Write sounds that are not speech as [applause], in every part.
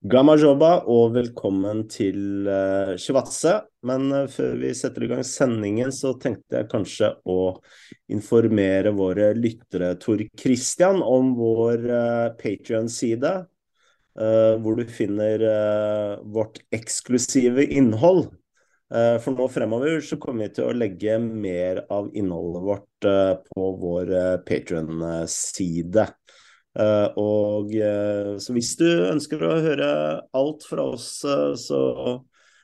Gamajoba og velkommen til uh, Shivatse. Men uh, før vi setter i gang sendingen, så tenkte jeg kanskje å informere våre lyttere, Tor Christian, om vår uh, Patrion-side. Uh, hvor du finner vårt eksklusive innhold. for nå fremover så kommer vi til å legge mer av innholdet vårt på vår Patrion-side. Uh, og uh, Så hvis du ønsker å høre alt fra oss, uh, så,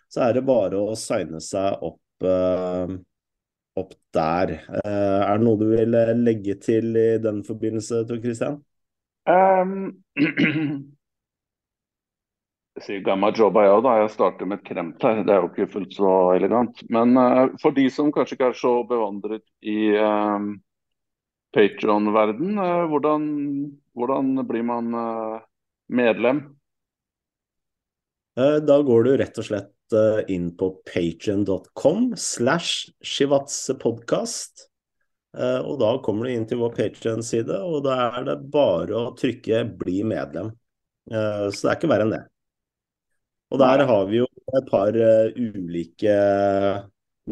så, er det bare å signe seg opp, opp der. er det noe du vil legge til i den forbindelse, Tor Christian? Um, [clears throat] jeg sier gamma jobba, ja da. Jeg starter med et kremt her. Det er jo ikke fullt så elegant. Men for de som kanskje ikke er så bevandret i Patron-verden, hvordan hvordan blir man eh, medlem? Eh, da går du rett og slett eh, inn på patrion.com slash shivatsepodkast. Og da kommer du inn til vår Patrion-side, og da er det bare å trykke 'bli medlem'. Så det er ikke verre enn det. Og der har vi jo et par ulike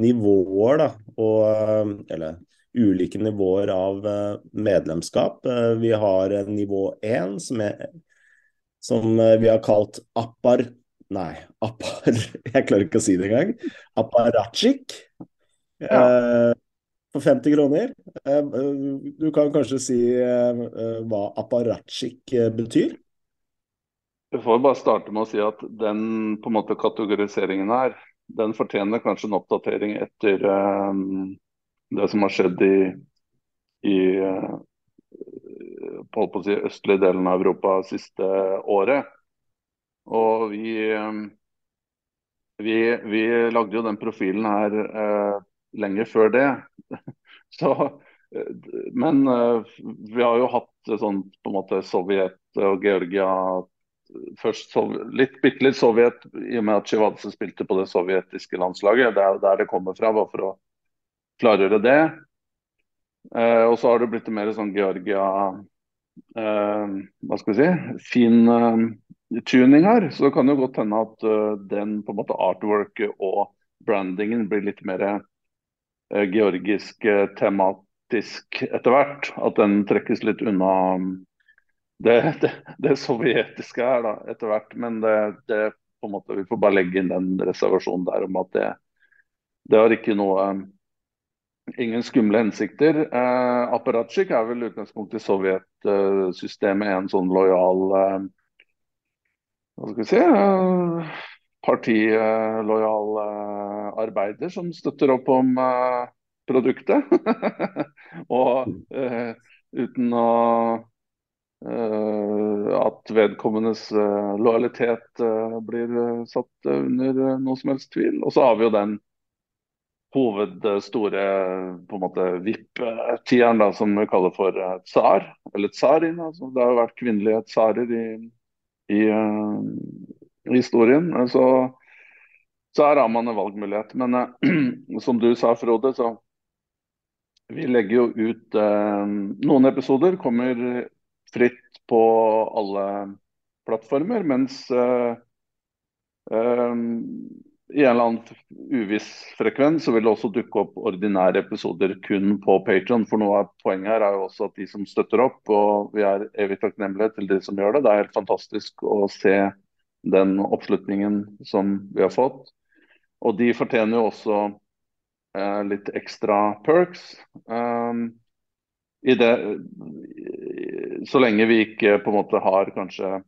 nivåer, da. Og, eller ulike nivåer av eh, medlemskap. Eh, vi har nivå én, som, som eh, vi har kalt appar... Nei, appar... [laughs] Jeg klarer ikke å si det engang. Apparatchik. Ja. For 50 kroner. Du kan kanskje si hva apparatchik betyr? Jeg får bare starte med å si at den på en måte kategoriseringen her, den fortjener kanskje en oppdatering etter um, det som har skjedd i, i eh, på å si, østlige delen av Europa siste året. Og vi, eh, vi, vi lagde jo den profilen her eh, lenge før det. [laughs] Så, eh, men vi har jo hatt sånn på en måte Sovjet og Georgia Først litt, bitte litt Sovjet, i og med at Chivadze spilte på det sovjetiske landslaget. Det er der det kommer fra, bare for å klargjøre det. Eh, og så har det blitt mer sånn Georgia eh, Hva skal vi si fin eh, tuning her. Så det kan jo godt hende at uh, den på en måte artworket og brandingen blir litt mer uh, georgisk uh, tematisk etter hvert. At den trekkes litt unna um, det, det, det, sovjetiske her da, etter hvert. Men det, det, på en måte, vi får bare legge inn den reservasjonen der om at det, det har ikke noe um, Ingen skumle hensikter. Eh, Apparatchik er vel utgangspunktet i sovjetsystemet en sånn lojal eh, Hva skal vi si eh, Partilojal eh, arbeider som støtter opp om eh, produktet. [laughs] og eh, uten å eh, at vedkommendes lojalitet blir satt under noe som helst tvil. Og så har vi jo den hovedstore på en måte VIP-tieren som vi kaller for uh, tsar, eller tsarin. Altså. Det har jo vært kvinnelige tsarer i, i uh, historien. Så, så her har man en valgmulighet. Men uh, [clears throat] som du sa, Frode, så vi legger jo ut Noen episoder kommer fritt på alle plattformer, mens i en eller annen uviss frekvens så vil det også dukke opp ordinære episoder kun på Patron. For noe av poenget her er jo også at de som støtter opp, og vi er evig takknemlige til de som gjør det. Det er helt fantastisk å se den oppslutningen som vi har fått. Og de fortjener jo også eh, litt ekstra perks. Um, det, så lenge vi ikke på en måte har kanskje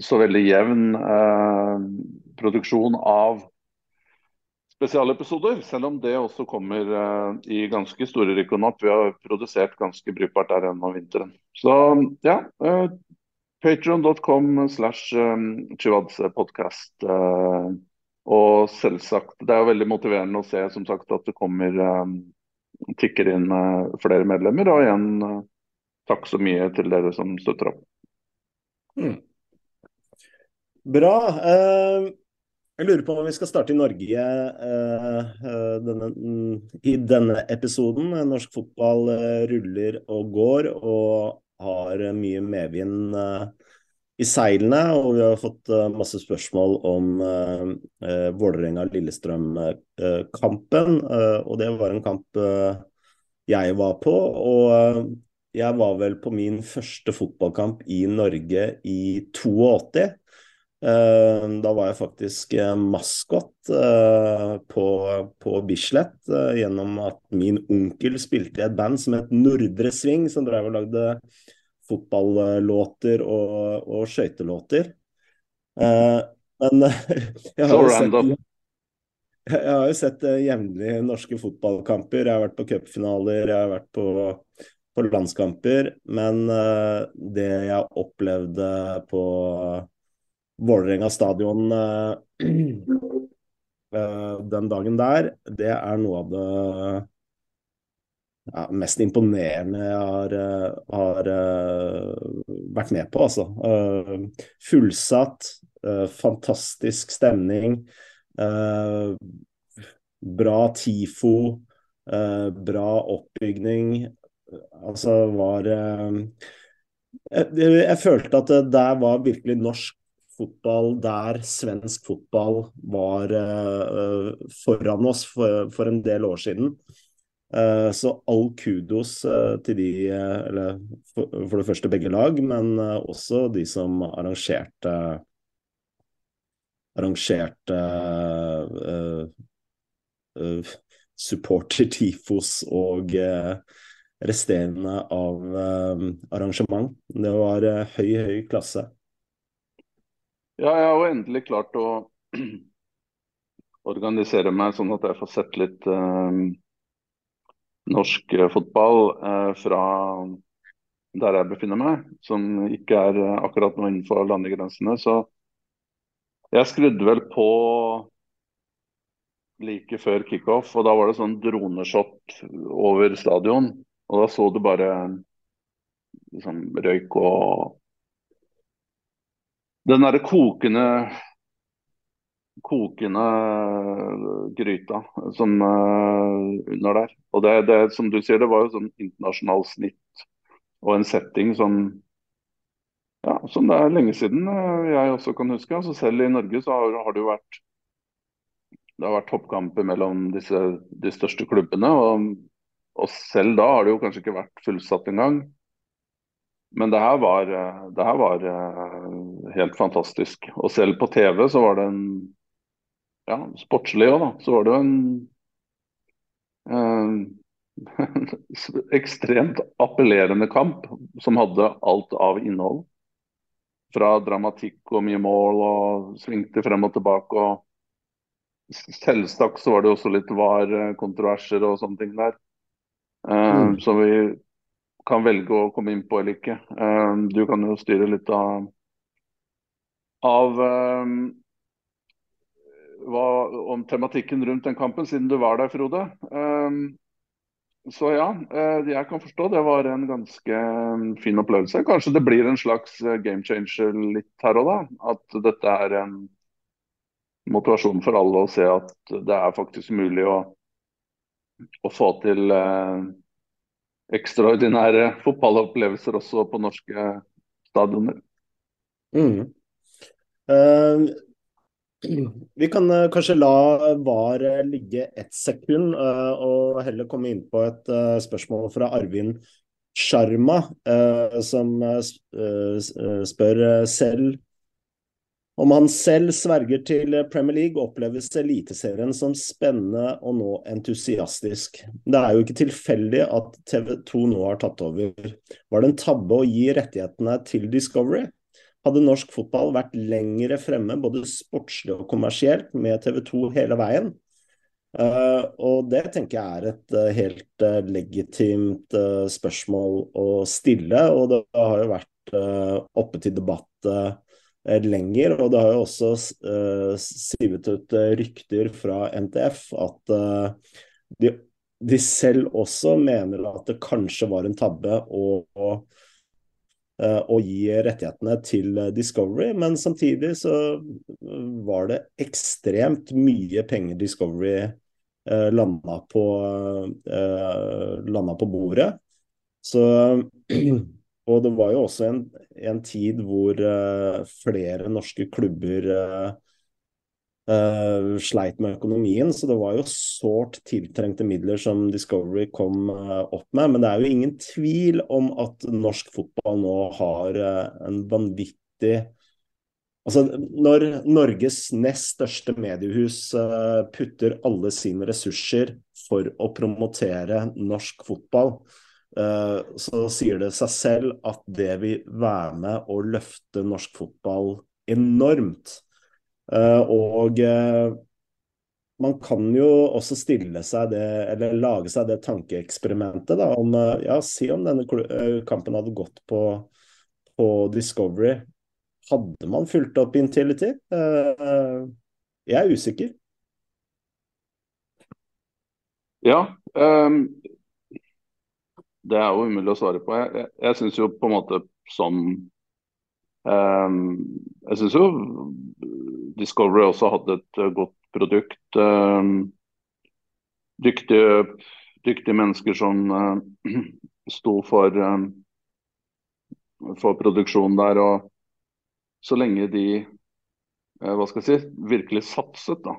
så veldig jevn eh, produksjon av spesialepisoder. Selv om det også kommer eh, i ganske store rykk og napp. Vi har produsert ganske brukbart der gjennom vinteren. Så ja. Eh, Patron.com slash eh, podcast. Uh, og selvsagt, det er jo veldig motiverende å se som sagt at det kommer um, tikker inn flere medlemmer. Og igjen takk så mye til dere som støtter opp. Mm. Bra. Uh, jeg lurer på om vi skal starte i Norge uh, denne, mm, i denne episoden. Norsk fotball ruller og går og har mye medvind i seilene, og vi har fått masse spørsmål om Vålerenga-Lillestrøm-kampen. og det var en kamp jeg var på. Og jeg var vel på min første fotballkamp i Norge i 82. Da var jeg faktisk maskot på, på Bislett gjennom at min onkel spilte i et band som het Nordre Sving, som drev og lagde fotballåter og, og skøytelåter. Men [laughs] jeg har, sett, jeg har, jo sett jevnlig norske fotballkamper. Jeg har vært på cupfinaler, jeg har vært på, på landskamper. Men det jeg opplevde på Vålerenga stadion [clears throat] den dagen der, det er noe av det ja, mest imponerende jeg har, eh, har vært med på. Altså. Fullsatt, fantastisk stemning. bra TIFO, bra oppbygning. Altså var jeg, jeg, følte at det der var virkelig norsk fotball der svensk fotball var foran oss for, for en del år siden. Eh, så all kudos eh, til de, eller for det første begge lag, men også de som arrangerte arrangerte uh, uh, supporter-tifos og uh, resterende av arrangement. Det var høy, høy klasse. Ja, jeg har jo endelig klart å [clears throat] organisere meg sånn at jeg får sett litt norsk eh, fotball eh, fra der jeg befinner meg, som ikke er eh, akkurat nå innenfor landegrensene. Så jeg skrudde vel på like før kickoff, og da var det sånn droneshot over stadion. Og da så du bare liksom, røyk og den derre kokende kokende gryta som uh, under der. Og det, det, som du sier, det var jo sånn internasjonalt snitt og en setting som ja, som det er lenge siden uh, jeg også kan huske. Altså selv i Norge så har, har det jo vært det har vært toppkamper mellom disse, de største klubbene. Og, og, selv da har det jo kanskje ikke vært fullsatt engang. Men det her var, eh, det her var helt fantastisk. Og selv på TV så var det en ja, sportslig òg, da, så var det jo en eh, [laughs] ekstremt appellerende kamp som hadde alt av innhold. Fra dramatikk og mye mål og svingte frem og tilbake. og Selvsagt så var det også litt VAR-kontroverser og sånne ting der. Eh, mm. Så vi kan velge å komme inn på eller ikke. Eh, du kan jo styre litt av, av eh, hva, om tematikken rundt den kampen, siden du var der, Frode. Um, så ja, jeg kan forstå det var en ganske fin opplevelse. Kanskje det blir en slags game changer litt her og da. At dette er en motivasjon for alle å se at det er faktisk mulig å, å få til ekstraordinære fotballopplevelser også på norske stadioner. Mm. Uh, vi kan uh, kanskje la VAR uh, ligge ett sekund, uh, og heller komme inn på et spørsmål fra Arvin Sharma, som spør selv om han selv sverger til Premier League, oppleves Eliteserien som spennende og nå entusiastisk. Det er jo ikke tilfeldig at TV 2 nå har tatt over. Var det en tabbe å gi rettighetene til Discovery? hadde norsk fotball vært lengre fremme, både sportslig og kommersielt, med TV 2 hele veien. Uh, og det tenker jeg er et uh, helt uh, legitimt spørsmål å stille. Og det har jo vært oppe til debatt lenger. Og det har jo også sivet ut rykter fra NTF at de, de, selv også mener at det kanskje var en tabbe å Eh, å gi rettighetene til eh, Discovery, men samtidig så eh, var det ekstremt mye penger Discovery eh, landa, på, eh, landa på bordet. Så [clears throat] Og det var jo også en en tid hvor uh, flere norske klubber uh, uh, sleit med økonomien. Så det var jo sårt tiltrengte midler som Discovery kom opp med. Men det er jo ingen tvil om at norsk fotball nå har en vanvittig Altså, når Norges nest største mediehus putter alle sine ressurser for å promotere norsk fotball, så sier det seg selv at det vil være med å løfte norsk fotball enormt. Eh, og eh, man kan jo også stille seg det, eller lage seg det tankeeksperimentet da, om ja, Si om denne kampen hadde gått på, på Discovery. Hadde man fulgt opp Intility? Jeg er usikker. Ja, um, det er jo umulig å svare på. Jeg, jeg, jeg syns jo på en måte som um, Jeg syns jo Discovery også hadde et uh, godt produkt. Um, dyktige, dyktige, mennesker som uh, [clears throat] sto for, um, for produksjonen der. Og så lenge de uh, hva skal jeg si, virkelig satset, da,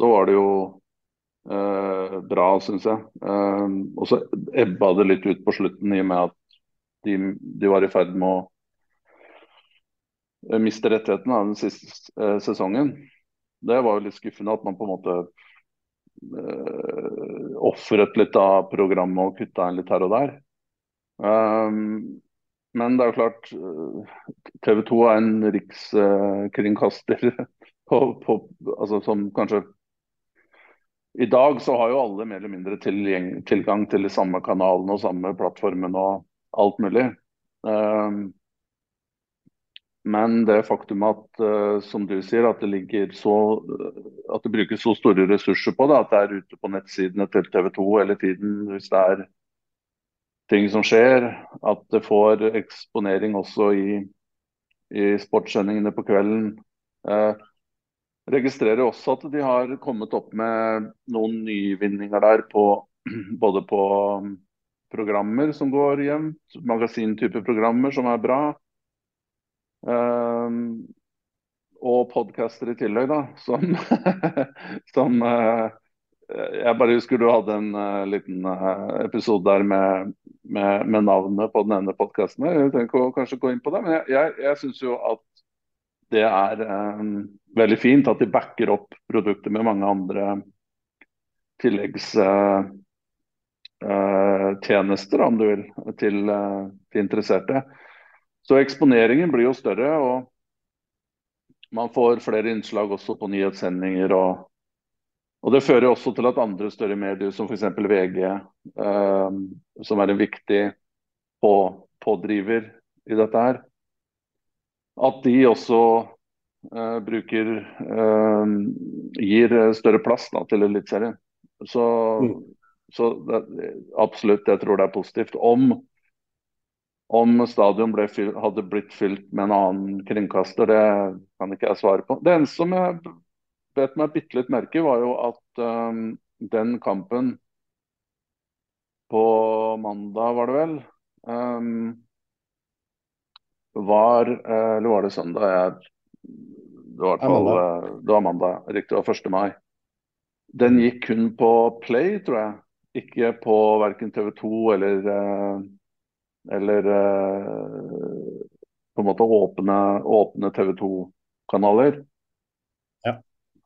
så var det jo eh, bra, syns jeg. Eh, og så ebba det litt ut på slutten i og med at de, de var i ferd med å eh, miste rettigheten av den siste eh, sesongen. Det var jo litt skuffende at man på en måte eh, ofret litt av programmet og kutta litt her og der. Um, men det er jo klart, eh, TV 2 er en rikskringkaster [laughs] på, på, altså som kanskje i dag så har jo alle mer eller mindre tilgang til de samme kanalene og samme plattformene og alt mulig. Um, men det faktum at uh, som du sier, at det så at det brukes så store ressurser på det, at det er ute på nettsidene til TV 2 hele tiden hvis det er ting som skjer, at det får eksponering også i, i sportssendingene på kvelden. Registrerer også at de har kommet opp med noen nyvinninger der på [clears throat] både på um, programmer som går jevnt, magasintype programmer som er bra. Um, og podcaster i tillegg, da, som, [laughs] som uh, Jeg bare husker du hadde en uh, liten uh, episode der med, med, med, navnet på den ene podkasten. Jeg trenger ikke å kanskje gå inn på det, men jeg, jeg, jeg syns jo at det er um, veldig fint at de backer opp produktet med mange andre tilleggstjenester, uh, uh, om du vil, til, til, interesserte. Så eksponeringen blir jo større, og man får flere innslag også på nyhetssendinger. og og Det fører også til at andre større medier, som f.eks. VG, eh, som er en viktig på, pådriver i dette her, at de også uh, bruker uh, gir større plass da, til Eliteserien. Så, mm. så det, absolutt, jeg tror det er positivt. Om, om stadion ble, hadde blitt fylt med en annen kringkaster, det kan ikke jeg svare på. Det eneste som jeg bet meg bitte litt merke var jo at um, den kampen på mandag, var det vel, um, var eh, Eller var det søndag? Jeg, det var, i hvert fall, eh, det var mandag. Riktig, det var 1. mai. Den gikk kun på Play, tror jeg. Ikke på verken TV 2 eller eh, eller på en måte åpne, åpne TV 2-kanaler. Ja.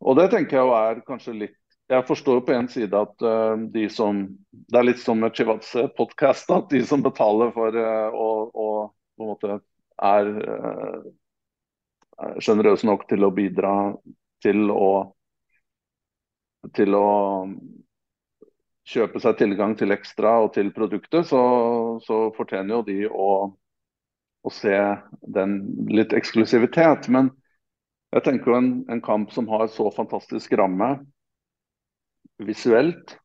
Og det tenker jeg jo er kanskje litt Jeg forstår jo på en side at uh, de som Det er litt som med Chivatse-podkast, at de som betaler for uh, å, å på en måte er sjenerøse nok til å bidra til å til å kjøpe seg tilgang til ekstra og til produktet, så, så fortjener jo de å, å, se den litt eksklusivitet. Men jeg tenker jo en, en kamp som har så fantastisk ramme visuelt,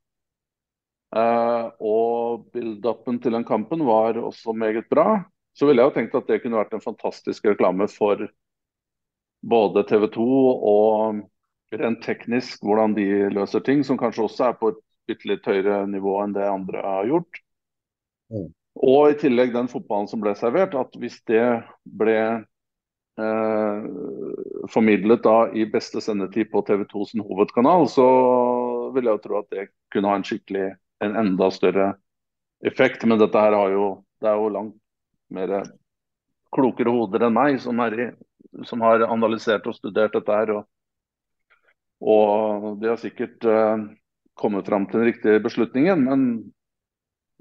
eh, og build-upen til den kampen var også meget bra så ville jeg jo tenkt at det kunne vært en fantastisk reklame for både TV 2 og rent teknisk hvordan de løser ting, som kanskje også er på et bitte litt høyere nivå enn det andre har gjort. Mm. Og i tillegg den fotballen som ble servert, at hvis det ble eh, formidlet da i beste sendetid på TV 2 sin hovedkanal, så vil jeg jo tro at det kunne ha en skikkelig, en enda større effekt. Men dette her har jo, det er jo langt mer klokere hoder enn meg som, i, som har analysert og studert dette her. Og, og de har sikkert uh, kommet fram til den riktige beslutningen. Men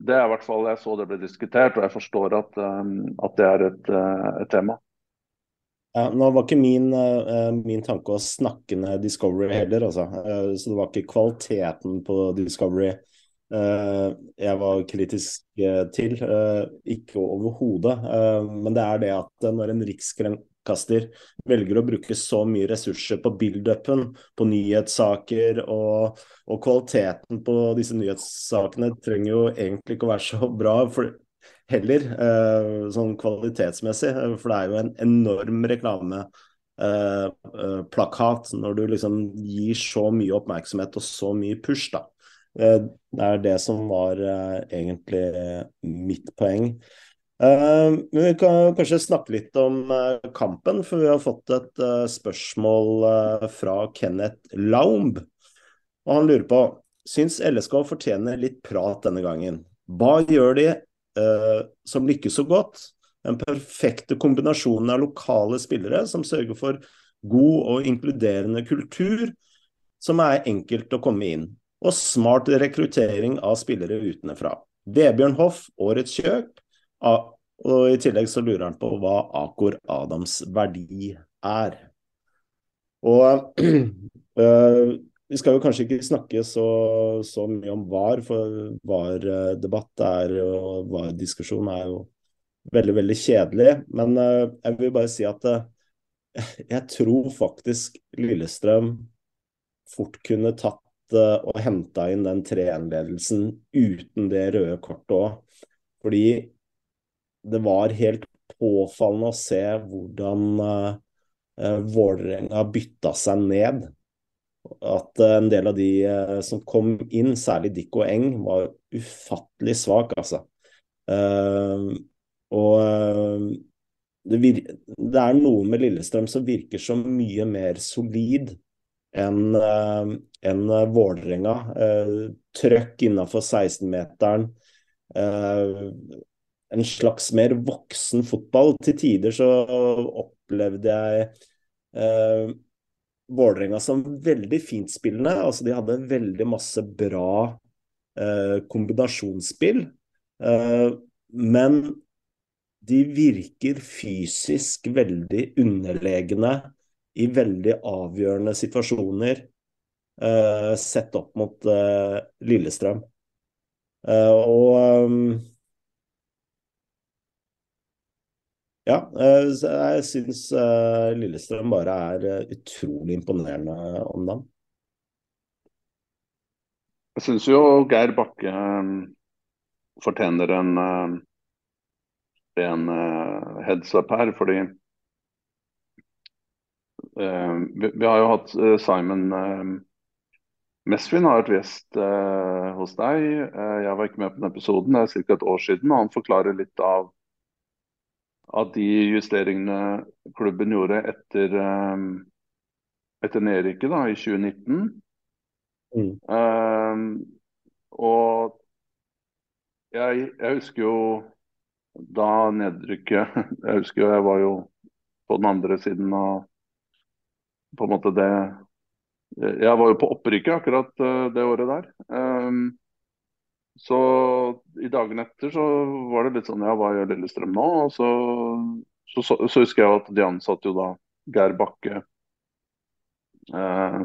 det er i hvert fall jeg så det ble diskutert, og jeg forstår at, um, at det er et, uh, et tema. Ja, nå var ikke min, min, tanke å snakke ned Discovery heller, altså. Så det var ikke kvaliteten på Discovery jeg var kritisk til. Ikke overhodet. Men det er det at når en rikskringkaster velger å bruke så mye ressurser på build-upen, på nyhetssaker, og, og, kvaliteten på disse nyhetssakene trenger jo egentlig ikke å være så bra for, heller, eh, sånn kvalitetsmessig. For det er jo en enorm reklame. Eh, eh, plakat når du liksom gir så mye oppmerksomhet og så mye push, da. Eh, det er det som var eh, egentlig mitt poeng. Men Vi kan kanskje snakke litt om kampen, for vi har fått et spørsmål fra Kenneth Laumb. Og Han lurer på syns LSK fortjener litt prat denne gangen. Hva gjør de som lykkes så godt? Den perfekte kombinasjonen av lokale spillere som sørger for god og inkluderende kultur, som er enkelt å komme inn. Og smart rekruttering av spillere utenfra. Vebjørn Hoff, årets kjøp og i tillegg så lurer han på hva Akor Adams verdi er. Og øh, [clears throat] vi skal jo kanskje ikke snakke så, så mye om VAR, for VAR-debatt er og VAR-diskusjon er jo veldig, veldig kjedelig. Men øh, jeg vil bare si at øh, [laughs] jeg tror faktisk Lillestrøm fort kunne tatt og henta inn den 3-1-ledelsen uten det røde kortet òg. Fordi det var helt påfallende å se hvordan uh, Vålerenga bytta seg ned. At uh, en del av de uh, som kom inn, særlig Dikko Eng, var ufattelig svak, altså. Uh, og det, det, er noe med Lillestrøm som virker så mye mer solid enn en Vålerenga. trøkk innafor 16-meteren. Uh, en slags mer voksen fotball. Til tider så opplevde jeg eh, Vålerenga som veldig fintspillende. Altså, de hadde veldig masse bra eh, kombinasjonsspill. Eh, men de virker fysisk veldig underlegne i veldig avgjørende situasjoner uh, sett opp mot uh, Lillestrøm. Uh, og Ja, eh, jeg syns Lillestrøm bare er utrolig imponerende om dem. Jeg syns jo Geir Bakke fortjener en, en heads up her, fordi vi har jo hatt Simon Mesvin har vært gjest hos deg. Jeg var ikke med på den episoden, det er ca. et år siden. og Han forklarer litt av av de justeringene klubben gjorde etter, etter nedrykket da, i 2019. Mm. Um, og jeg, jeg, husker jo da nedrykket [laughs] Jeg husker jo jeg var jo på den andre siden av på en måte det Jeg var jo på opprykket akkurat uh, det året der. Um, så i dagene etter så var det litt sånn ja, hva gjør Lillestrøm nå? Og så, så, så, så husker jeg at de ansatte jo da Geir Bakke uh,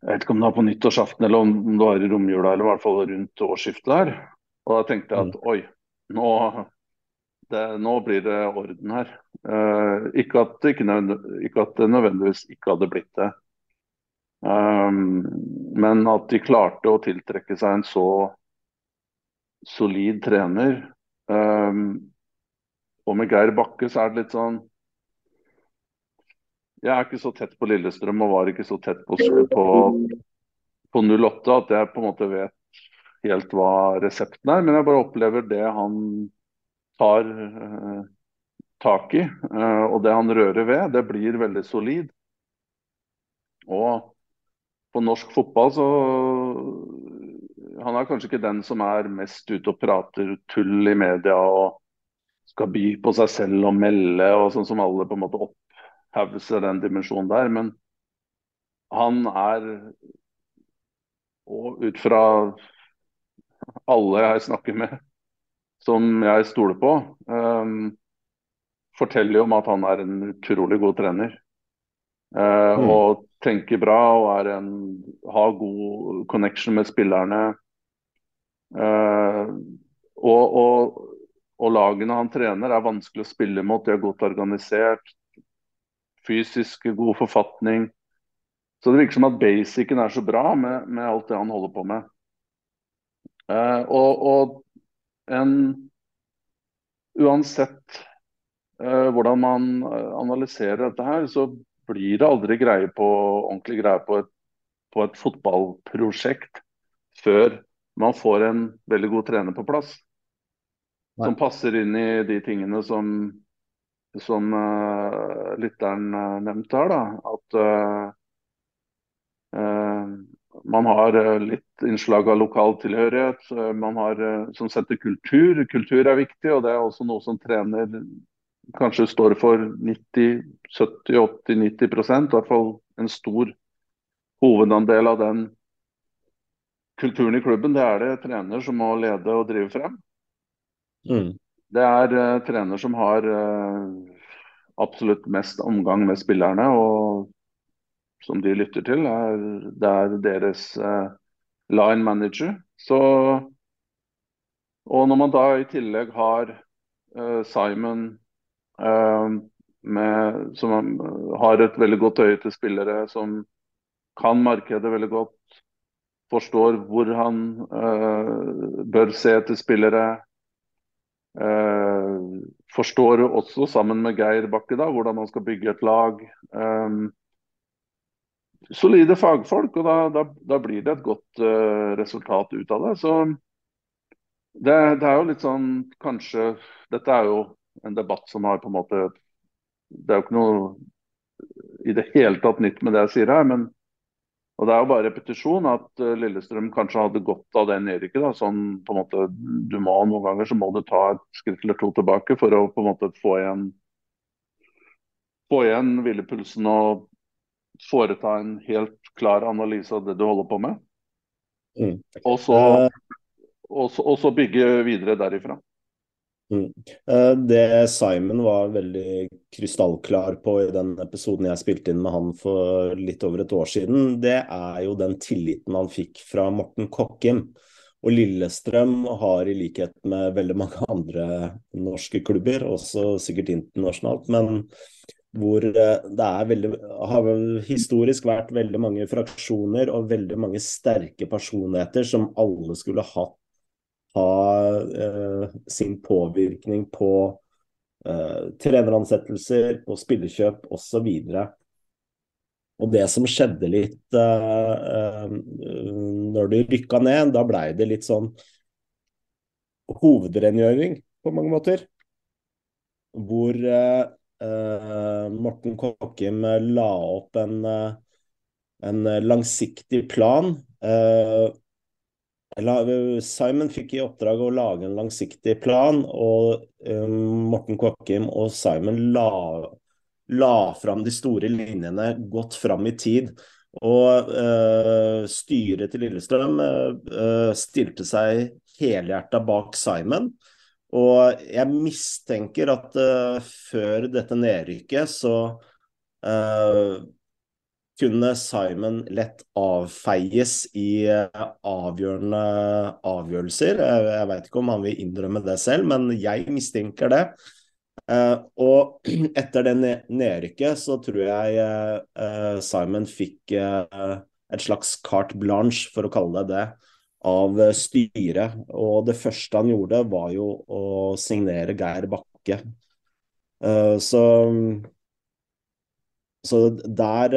Jeg vet ikke om det var på nyttårsaften eller om det var i romjula, eller i hvert fall rundt årsskiftet der. Og da tenkte jeg at mm. oi, nå, det, nå blir det orden her. Uh, ikke, at, ikke, ikke at det nødvendigvis ikke hadde blitt det. Um, men at de klarte å tiltrekke seg en så solid trener. Um, og med Geir Bakke så er det litt sånn Jeg er ikke så tett på Lillestrøm og var ikke så tett på, på, på 08 at jeg på en måte vet helt hva resepten er, men jeg bare opplever det han tar uh, tak i, uh, og det han rører ved, det blir veldig solid. Og på norsk fotball så Han er kanskje ikke den som er mest ute og prater tull i media og skal by på seg selv og melde, og sånn som alle på en måte opphauser den dimensjonen der. Men han er, og ut fra alle jeg snakker med som jeg stoler på, um, forteller jo om at han er en utrolig god trener. Uh, mm. Og tenker bra og en, har god connection med spillerne. Uh, og, og, og, lagene han trener er vanskelig å spille mot. De er godt organisert. Fysisk god forfatning. Så det virker som at basicen er så bra med, med alt det han holder på med. Uh, og, og, en Uansett uh, hvordan man analyserer dette her, så blir det aldri greie på, ordentlig greie på et, på et fotballprosjekt før man får en veldig god trener på plass. Nei. Som passer inn i de tingene som, som uh, lytteren uh, nevnte her. Da. At uh, man har litt innslag av lokal tilhørighet. Man har, som setter kultur. Kultur er viktig, og det er også noe som trener kanskje står for 90-70-80-90 i hvert fall en stor hovedandel av den kulturen i klubben, det er det trener som må lede og drive frem. Mm. Det er uh, trener som har uh, absolutt mest omgang med spillerne, og som de lytter til, er, det er deres uh, line manager. Så, og når man da i tillegg har Simon Eh, med, som har et veldig godt øye til spillere, som kan markedet veldig godt. Forstår hvor han uh, bør se til spillere. Uh, forstår også, sammen med Geir Bakke, da, hvordan man skal bygge et lag. Um, solide fagfolk, og da, da, da, blir det et godt uh, resultat ut av det. Så det, det, er jo litt sånn kanskje Dette er jo en debatt som har på en måte Det er jo ikke noe i det hele tatt nytt med det jeg sier her. men og Det er jo bare repetisjon at uh, Lillestrøm kanskje hadde godt av det nedrykket. da, sånn på en måte, du må Noen ganger så må du ta et skritt eller to tilbake for å på en måte få igjen få igjen hvilepulsen og foreta en helt klar analyse av det du holder på med. Mm. Og, så, eh. og, så, og så bygge videre derifra. Mm. Eh, det Simon var veldig krystallklar på i den episoden jeg spilte inn med han for litt over et år siden, det er jo den tilliten han fikk fra Morten Kokkim. Og Lillestrøm har i likhet med veldig mange andre norske klubber, også sikkert internasjonalt, men hvor eh, det veldig, har historisk vært veldig mange fraksjoner og veldig mange sterke personligheter som alle skulle hatt ha eh, sin påvirkning på eh, treneransettelser, på spillekjøp osv. Og det som skjedde litt eh, eh når de rykka ned, da blei det litt sånn hovedrengjøring på mange måter. Hvor eh Morten Kokkim la opp en, eh, en langsiktig plan. Eh, Simon fikk i oppdrag å lage en langsiktig plan, og Morten Kokkim og Simon la, la fram de store linjene godt fram i tid. Og uh, styret til Lillestrøm uh, stilte seg helhjerta bak Simon. Og jeg mistenker at uh, før dette nedrykket så kunne Simon lett avfeies i eh, avgjørende avgjørelser. Jeg, vet ikke om han vil innrømme det selv, men jeg mistenker det. Uh, og [clears throat] etter det nedrykket så tror jeg uh, Simon fikk uh, et slags carte blanche, for å kalle det det, av styret. Og det første han gjorde, var jo å signere Geir Bakke. så så der,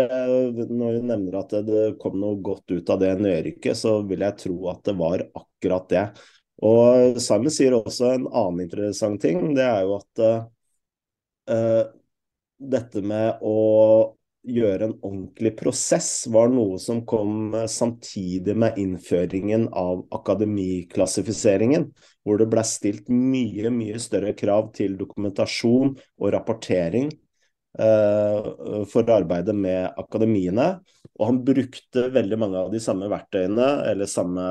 når du nevner at det kom noe godt ut av det nedrykket, så vil jeg tro at det var akkurat det. Og Simon sier også en annen interessant ting. Det er jo at uh, dette med å gjøre en ordentlig prosess var noe som kom samtidig med innføringen av akademiklassifiseringen, hvor det ble stilt mye, mye større krav til dokumentasjon og rapportering eh, for arbeidet med akademiene. Og han brukte veldig mange av de samme verktøyene, eller samme,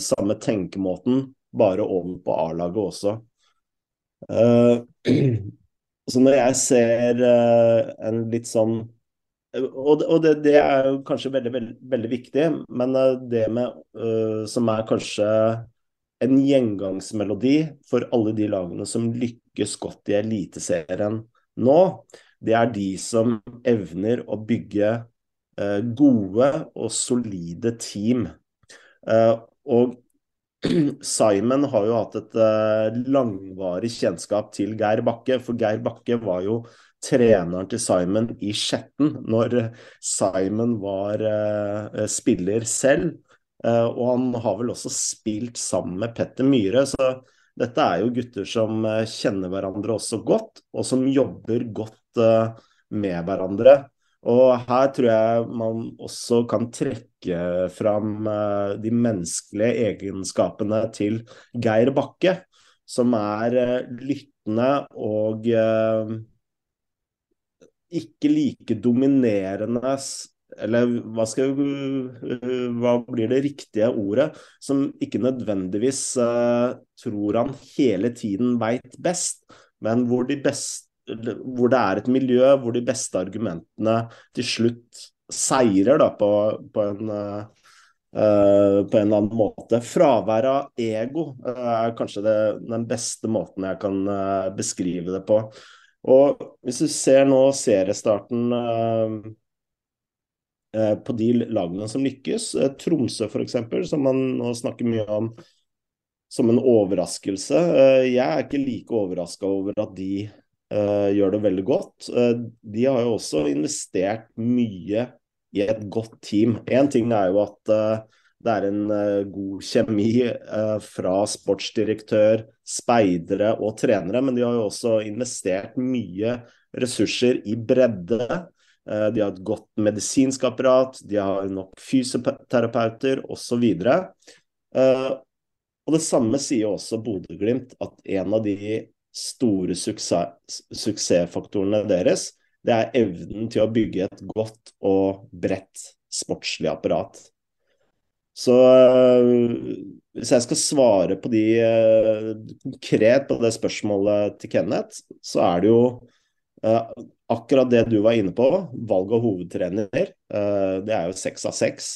samme tenkemåten, bare over på A-laget også. Uh, så når jeg ser uh, en litt sånn Og, det, det, er jo kanskje veldig, veldig, veldig viktig, men uh, det med som er kanskje en gjengangsmelodi for alle de lagene som lykkes godt i Eliteserien nå, det er de som evner å bygge Eh, gode og solide team. Eh, og Simon har jo hatt et eh, langvarig kjennskap til Geir Bakke, for Geir Bakke var jo treneren til Simon i Skjetten når Simon var spiller selv. og han har vel også spilt sammen med Petter Myhre, så dette er jo gutter som kjenner hverandre også godt, og som jobber godt med hverandre. Og her tror jeg man også kan trekke fram uh, de menneskelige egenskapene til Geir Bakke, som er uh, lyttende og uh, ikke like dominerende eller hva, skal, hva, blir det riktige ordet? Som ikke nødvendigvis tror han hele tiden veit best, men hvor de beste hvor det er et miljø hvor de beste argumentene til slutt seirer da, på, på, en, uh, på en eller annen måte. Fravær av ego uh, er kanskje det, den beste måten jeg kan uh, beskrive det på. Og hvis du ser nå seriestarten på de lagene som lykkes, Tromsø f.eks., som man nå snakker mye om som en overraskelse. Jeg er ikke like overraska over at de uh, gjør det veldig godt. Uh, de har jo også investert mye i et godt team. Én ting er jo at uh, det er en god kjemi fra sportsdirektør, speidere og trenere, men de har jo også investert mye ressurser i bredde. De har et godt medisinsk apparat, de har nok fysioterapeuter osv. Og det samme sier også Bodø-Glimt, at en av de store suksess, suksessfaktorene deres, det er evnen til å bygge et godt og bredt sportslig apparat. Så øh, hvis jeg skal svare på de øh, konkret på det spørsmålet til Kenneth, så er det jo uh, akkurat det du var inne på, valg av hovedtrener. Det er jo seks av seks.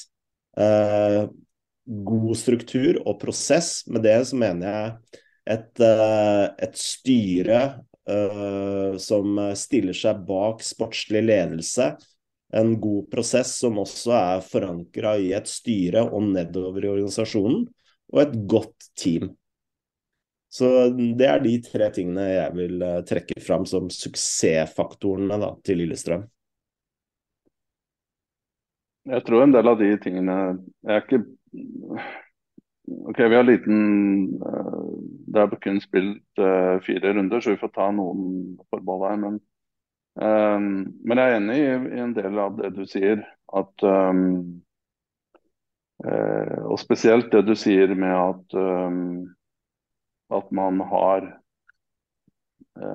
God struktur og prosess. Med det så mener jeg et, eh, et styre uh, som stiller seg bak sportslig ledelse. En god prosess som også er forankra i et styre og nedover i organisasjonen. Og et godt team. Så det er de tre tingene jeg vil uh, trekke fram som suksessfaktorene da, til Lillestrøm. Jeg tror en del av de tingene Jeg er ikke Ok, Vi har liten uh, Det er kun spilt uh, fire runder, så vi får ta noen forbehold her. Men, um, men, jeg er enig i, en del av det du sier. At Og spesielt det du sier med at, at man har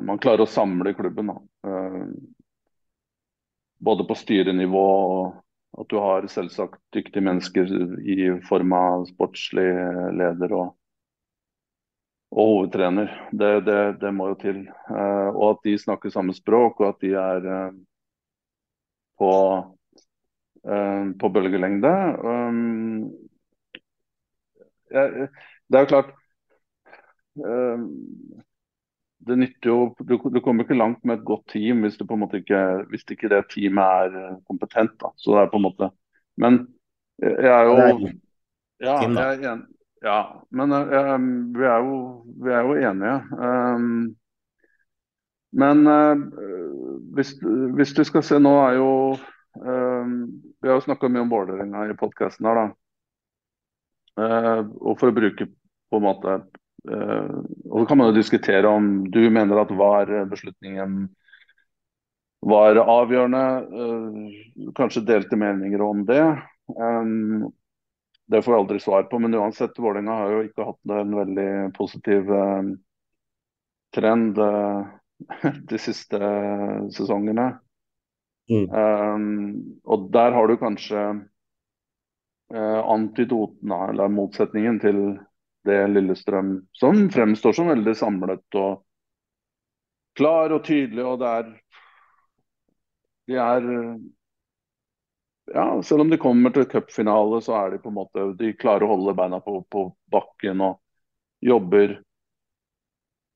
Man klarer å samle klubben. Da. både på styrenivå og at du har selvsagt dyktige mennesker i form av sportslig leder og, og hovedtrener. Det, det, det, må jo til. Uh, og at de snakker samme språk, og at de er uh, på, uh, på bølgelengde. Det er jo klart det nytter jo, du, du, kommer ikke langt med et godt team hvis, du på en måte ikke, hvis ikke det teamet er eh, kompetent. Da. Så det er på en måte Men jeg er jo Ja, jeg er en, ja men jeg, eh, vi, er jo, vi, er jo, enige. Um, men uh, hvis, hvis, du skal se nå, er jo um, Vi har jo snakka mye om Vålerenga i podkasten her, da. Uh, og for å bruke på en måte Og så kan man jo diskutere om du mener at VAR-beslutningen var avgjørende. kanskje delte meninger om det. Um, det får jeg aldri svar på, men uansett, Vålerenga har jo ikke hatt en veldig positiv trend [laughs] de siste sesongene. Mm. Um, og der har du kanskje uh, antidoten, eller motsetningen til det Lillestrøm, som fremstår som veldig samlet og klar og tydelig. og det er de er ja, Selv om de kommer til cupfinale, så er de på en måte de klarer å holde beina på, på bakken og jobber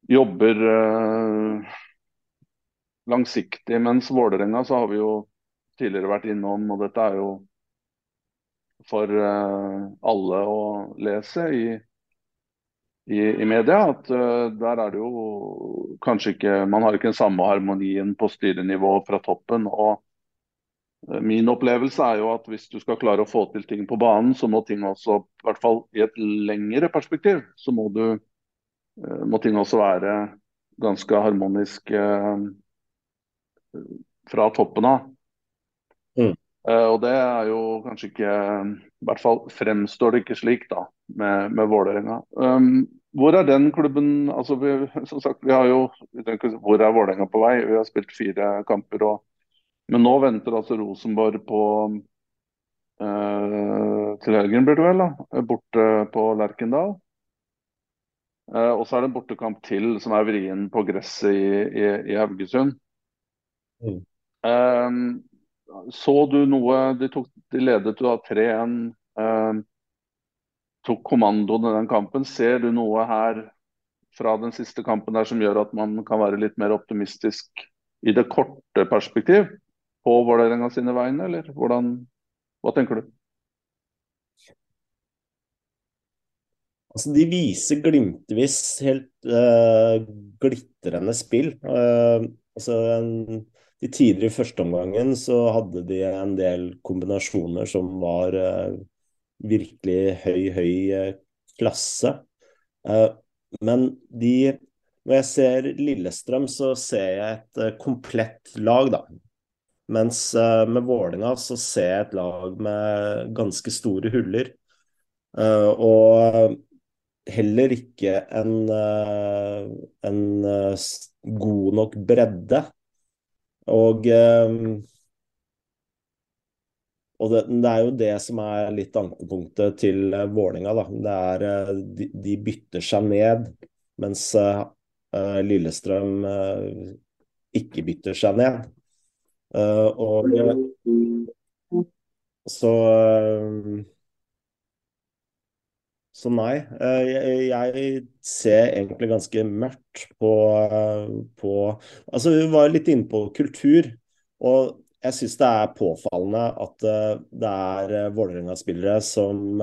jobber eh, langsiktig. Mens Vålerenga så har vi jo tidligere vært innom, og dette er jo for uh, alle å lese i, i, i media, at uh, der er det jo kanskje ikke Man har ikke den samme harmonien på styrenivå fra toppen. og Min opplevelse er jo at hvis du skal klare å få til ting på banen, så må ting også, i hvert fall i et lengre perspektiv, så må du Eh, må ting også være ganske harmonisk eh, fra toppen av. Mm. Og det er jo kanskje ikke I hvert fall fremstår det ikke slik da, med, med Vålerenga. Um, hvor er den klubben altså vi, som sagt, vi har jo, Hvor er Vålerenga på vei? Vi har spilt fire kamper. Og, men nå venter altså Rosenborg på eh, til helgen, blir det vel, da, borte på Lerkendal. Eh, og så er det en bortekamp til som er vrien på gresset i, i, i Haugesund. Mm. Eh, så du noe De, tok, de ledet da 3-1. Tok kommandoen i den kampen. Ser du noe her fra den siste kampen der som gjør at man kan være litt mer optimistisk i det korte perspektiv på Vålerenga sine vegne, eller hvordan, hva tenker du? Altså, de viser glimtvis helt uh, glitrende spill. Uh, altså, en, de tidligere førsteomgangen så hadde de en del kombinasjoner som var uh, virkelig høy, høy klasse. men de Når jeg ser Lillestrøm, så ser jeg et komplett lag, da. Mens med Vålinga så ser jeg et lag med ganske store huller. og heller ikke en, eh, en eh, god nok bredde. Og, eh, og det, det, er jo det som er litt ankepunktet til Vålinga da. Det er, de, de bytter seg ned, mens Lillestrøm ikke bytter seg ned. og så så nei, eh, jeg ser egentlig ganske mørkt på, på Altså, vi var litt inne på kultur. Og jeg syns det er påfallende at eh, det er eh, Vålerenga-spillere som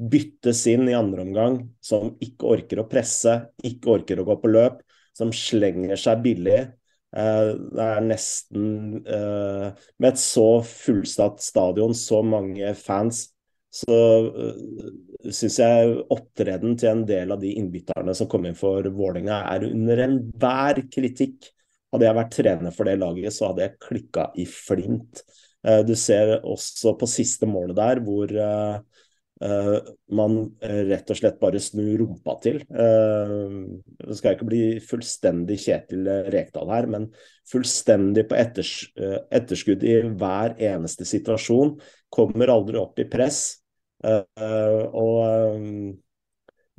byttes inn i andre omgang, som ikke orker å presse, ikke orker å gå på løp, som slenger seg billig. Det er nesten Med et så fullstatt stadion, så mange fans, så syns jeg opptreden til en del av de innbytterne som kom inn for Vålerenga, er under enhver kritikk. Hadde jeg vært trener for det laget, så hadde jeg klikka i flint. Uh, du ser også på siste målet der hvor uh, uh, man rett og slett bare snur rumpa til. Det skal ikke bli fullstendig Kjetil Rekdal her, men fullstendig på etters, etterskudd i hver eneste situasjon. Kommer aldri opp i press. Og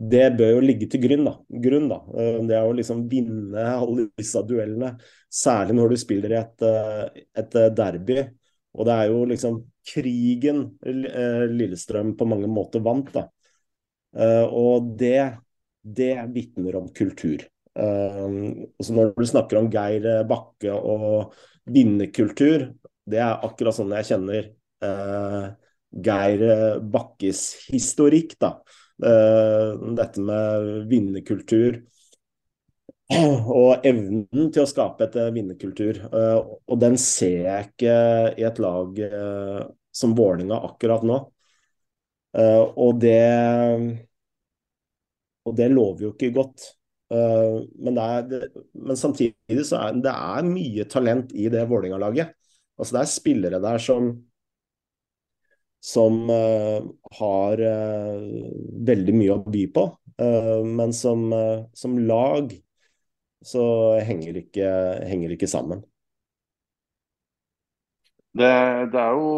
det bør jo ligge til grunn, da. Grunn, da. Uh, det å liksom vinne alle disse duellene, særlig når du spiller i et, uh, et derby. Og det er jo liksom krigen Lillestrøm på mange måter vant, da. og det, det vitner om kultur. også når du snakker om Geir Bakke og vinnerkultur, det er akkurat sånn jeg kjenner Geir eh, Bakkes historikk, da. Eh, dette med vinnerkultur. og evnen til å skape et vinnerkultur. Og den ser jeg ikke i et lag som Vålinga akkurat nå. Og det og det lover jo ikke godt. Men, er, men samtidig så er det er mye talent i det Vålinga-laget. Altså det er spillere der som som uh, har uh, veldig mye å by på. Uh, men som, som, lag så henger ikke, henger ikke sammen. Det, det, er jo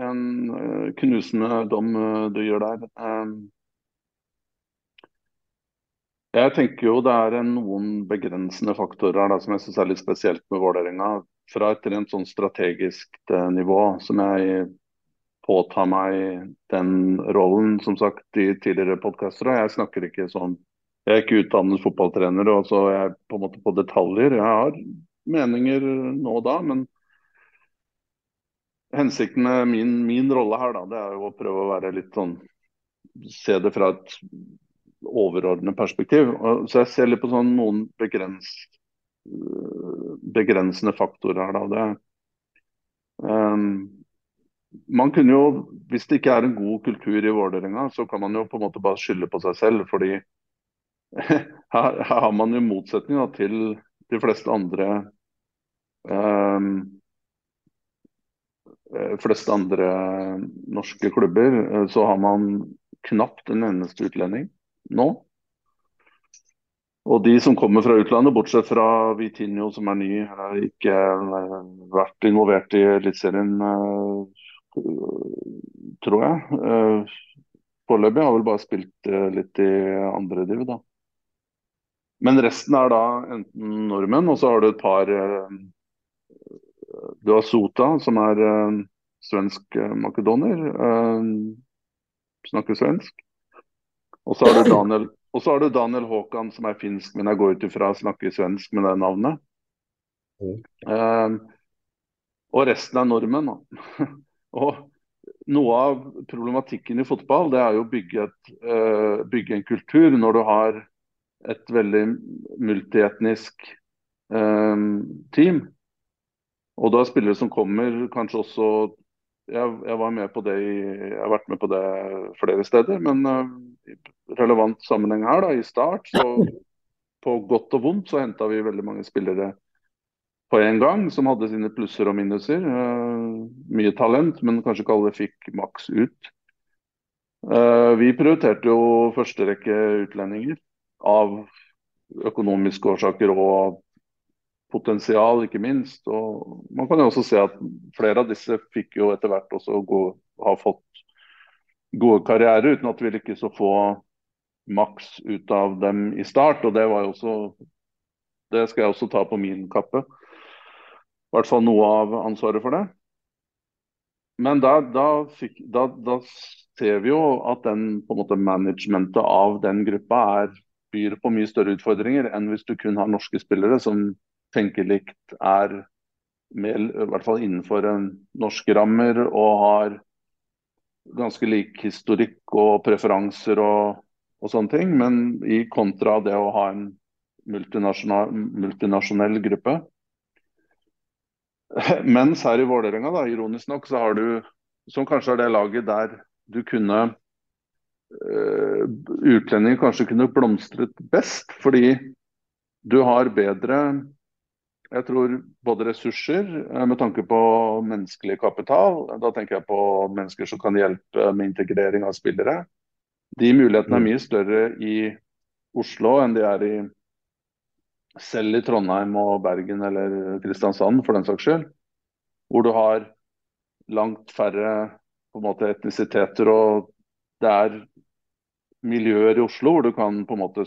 en knusende dom du gjør der. Jeg tenker jo det er noen begrensende faktorer da, som jeg syns er litt spesielt med Vålerenga. Fra et rent sånn strategisk nivå, som jeg påta meg den rollen, som sagt, i tidligere podkaster. Jeg snakker ikke sånn Jeg er ikke utdannet fotballtrener, og så er jeg på en måte på detaljer. Jeg har meninger nå og da, men hensikten med min, min rolle her, da, det er jo å prøve å være litt sånn Se det fra et overordnet perspektiv. Så jeg ser litt på sånn noen begrens, begrensende faktorer her, da. Det, um, man kunne jo, Hvis det ikke er en god kultur i Vålerenga, så kan man jo på en måte bare skylde på seg selv. fordi [laughs] her, her har man jo motsetning da, til de fleste andre ehm, eh, fleste andre norske klubber, eh, så har man knapt en eneste utlending nå. Og de som kommer fra utlandet, bortsett fra Vitinho som er ny, har ikke eh, vært involvert i Eliteserien eh, tror jeg. Eh, foreløpig har vel bare spilt eh, litt i andre div, da. Men resten er da enten nordmenn, og så har du et par eh, Du har Sota, som er svensk makedoner. Snakker svensk. Og så har du Daniel og så har du Daniel Håkan, som er finsk, men jeg går ut ifra snakker svensk med det navnet. Mm. Uh, og resten er nordmenn. Da. [laughs] Og noe av problematikken i fotball det er jo å bygge, uh, bygge en kultur når du har et veldig multietnisk um, team. Og da spillere som kommer kanskje også jeg, jeg, var med på det jeg har vært med på det flere steder, men uh, i relevant sammenheng her, da, i start, så på godt og vondt så henta vi veldig mange spillere på en gang, som hadde sine plusser og minuser. Uh, mye talent, men kanskje ikke alle fikk maks ut. Uh, vi prioriterte jo førsterekke utlendinger av økonomiske årsaker og potensial, ikke minst. Og man kan jo også se at flere av disse fikk jo etter hvert også gå, ha fått gode karrierer uten at vi lykkes å få maks ut av dem i start. Og det var jo også Det skal jeg også ta på min kappe i hvert fall noe av ansvaret for det. Men da, da, fikk, da, da ser vi jo at den på en måte managementet av den gruppa er, byr på mye større utfordringer enn hvis du kun har norske spillere som tenker likt, er med, i hvert fall innenfor en norske rammer og har ganske lik historikk og preferanser og, og sånne ting. Men i kontra det å ha en multinasjonal, multinasjonell gruppe, [laughs] mens her i Vålerenga, ironisk nok, så har du, som kanskje er det laget der du kunne uh, Utlendinger kanskje kunne blomstret best, fordi du har bedre jeg tror både ressurser eh, med tanke på menneskelig kapital, da tenker jeg på mennesker som kan hjelpe med integrering av spillere. De mulighetene er mm. mye større i Oslo enn de er i selv i Trondheim og Bergen eller Kristiansand for den saks skyld, hvor du har langt færre på en måte etnisiteter og det er miljøer i Oslo hvor du kan på en måte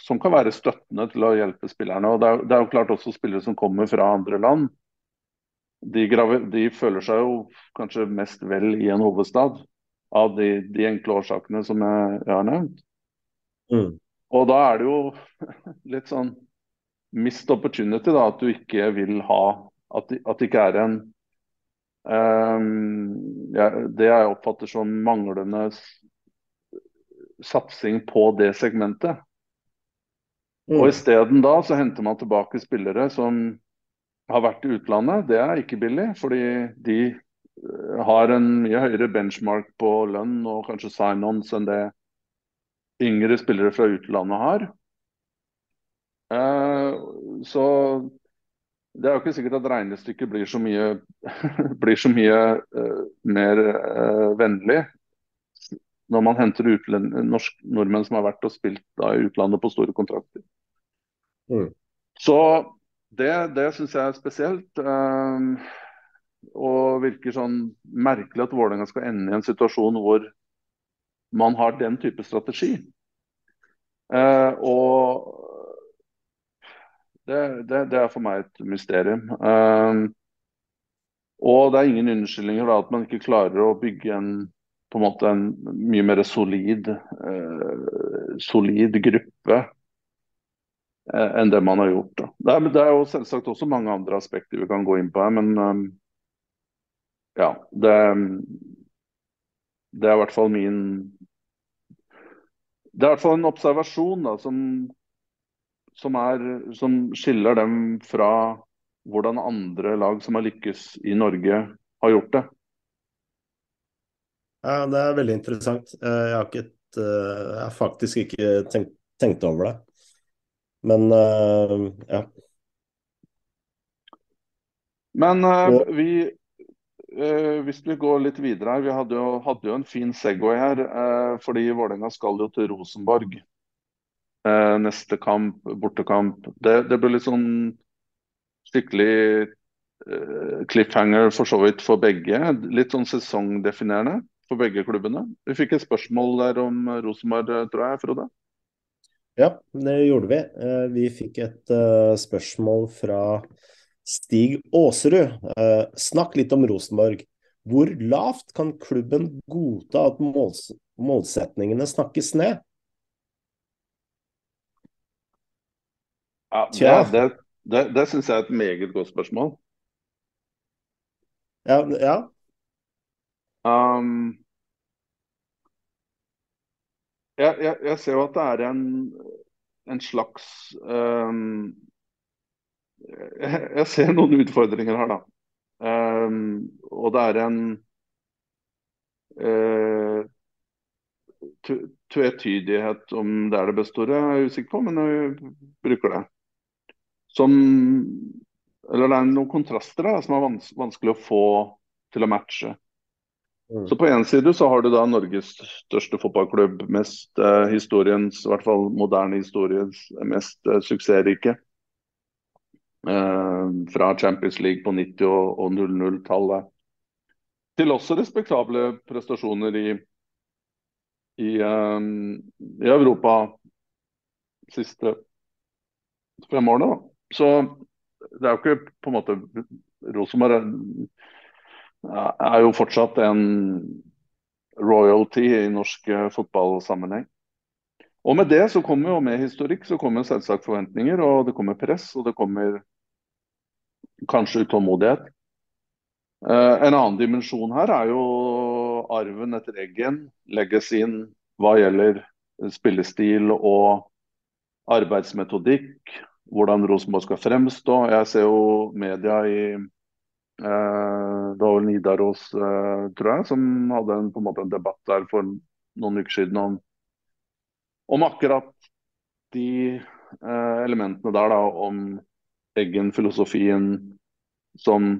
som kan være støttende til å hjelpe spillerne. og Det er, det er jo klart også spillere som kommer fra andre land. De, de, føler seg jo kanskje mest vel i en hovedstad av de, de enkle årsakene som jeg, jeg har nevnt. Mm. Og da er det jo [laughs] litt sånn missed opportunity, da, at du ikke vil ha At, at det ikke er en um, ja, Det jeg oppfatter som manglende satsing på det segmentet. Og isteden da så henter man tilbake spillere som har vært i utlandet. Det er ikke billig, fordi de eh, har en mye høyere benchmark på lønn og kanskje sign-ons enn det yngre spillere fra utlandet har. Eh, så det er jo ikke sikkert at regnestykket blir så mye, [laughs] blir så mye uh, mer uh, vennlig når man henter norsk, nordmenn som har vært og spilt da, i utlandet på store kontrakter. Mm. Så det, det syns jeg er spesielt. Uh, og virker sånn merkelig at Vålerenga skal ende i en situasjon hvor man har den type strategi. Og det, det, det, er for meg et mysterium. Um, og det er ingen unnskyldninger da, at man ikke klarer å bygge en en måte en mye mer solid, uh, solid gruppe uh, enn det man har gjort. Da. Det, er, det er jo selvsagt også mange andre aspekter vi kan gå inn på her, men um, ja. Det, det er i hvert fall min Det er i hvert fall en observasjon da, som som, er, som skiller dem fra hvordan andre lag som har lykkes i Norge, har gjort det. Ja, Det er veldig interessant. Eh, jeg har, ikke eh, jeg har faktisk ikke tenkt, tenkt, over det. Men uh, ja. Men vi Hvis vi går litt videre her Vi hadde jo, hadde jo en fin Segway her. fordi Vålerenga skal jo til Rosenborg. Eh, neste kamp, bortekamp. Det, det ble litt sånn skikkelig eh, cliffhanger for så vidt for begge. Litt sånn sesongdefinerende for begge klubbene. Vi fikk et spørsmål der om Rosenborg, tror jeg, Frode? Ja, det gjorde vi. Eh, vi fikk et spørsmål fra Stig Aasrud. Snakk litt om Rosenborg. Hvor lavt kan klubben godta at måls målsetningene snakkes ned? Ja, det, det, det, syns jeg er et meget godt spørsmål. Ja. ja. Um, jeg, jeg, jeg, ser jo at det er en, en slags um, jeg, [laughs] jeg, ser noen utfordringer her, da. Um, og det er en uh, tvetydighet om det er det beste ordet, jeg er usikker på, men jeg bruker det som Eller det er noen kontraster da, som er vans vanskelig å få til å matche. Mm. Så På én side så har du da Norges største fotballklubb, mest eh, historiens, i hvert fall moderne historiens mest eh, suksessrike. Eh, fra Champions League på 90- og, og 00-tallet. Til også respektable prestasjoner i, i, um, i Europa siste fem årene. da. Så det er jo ikke på en måte Rosenborg er, er jo fortsatt en royalty i norsk eh, fotballsammenheng. Og med det så kommer jo med historikk så kommer selvsagt forventninger, og det kommer press, og det kommer kanskje utålmodighet. Eh, en annen dimensjon her er jo arven etter Eggen legges inn hva gjelder spillestil og arbeidsmetodikk hvordan Rosenborg skal fremstå. Jeg ser jo media i eh, Det var Nidaros, eh, tror jeg, som hadde en, på en, måte en debatt der for noen uker siden om, om akkurat de eh, elementene der, da, om Eggen-filosofien som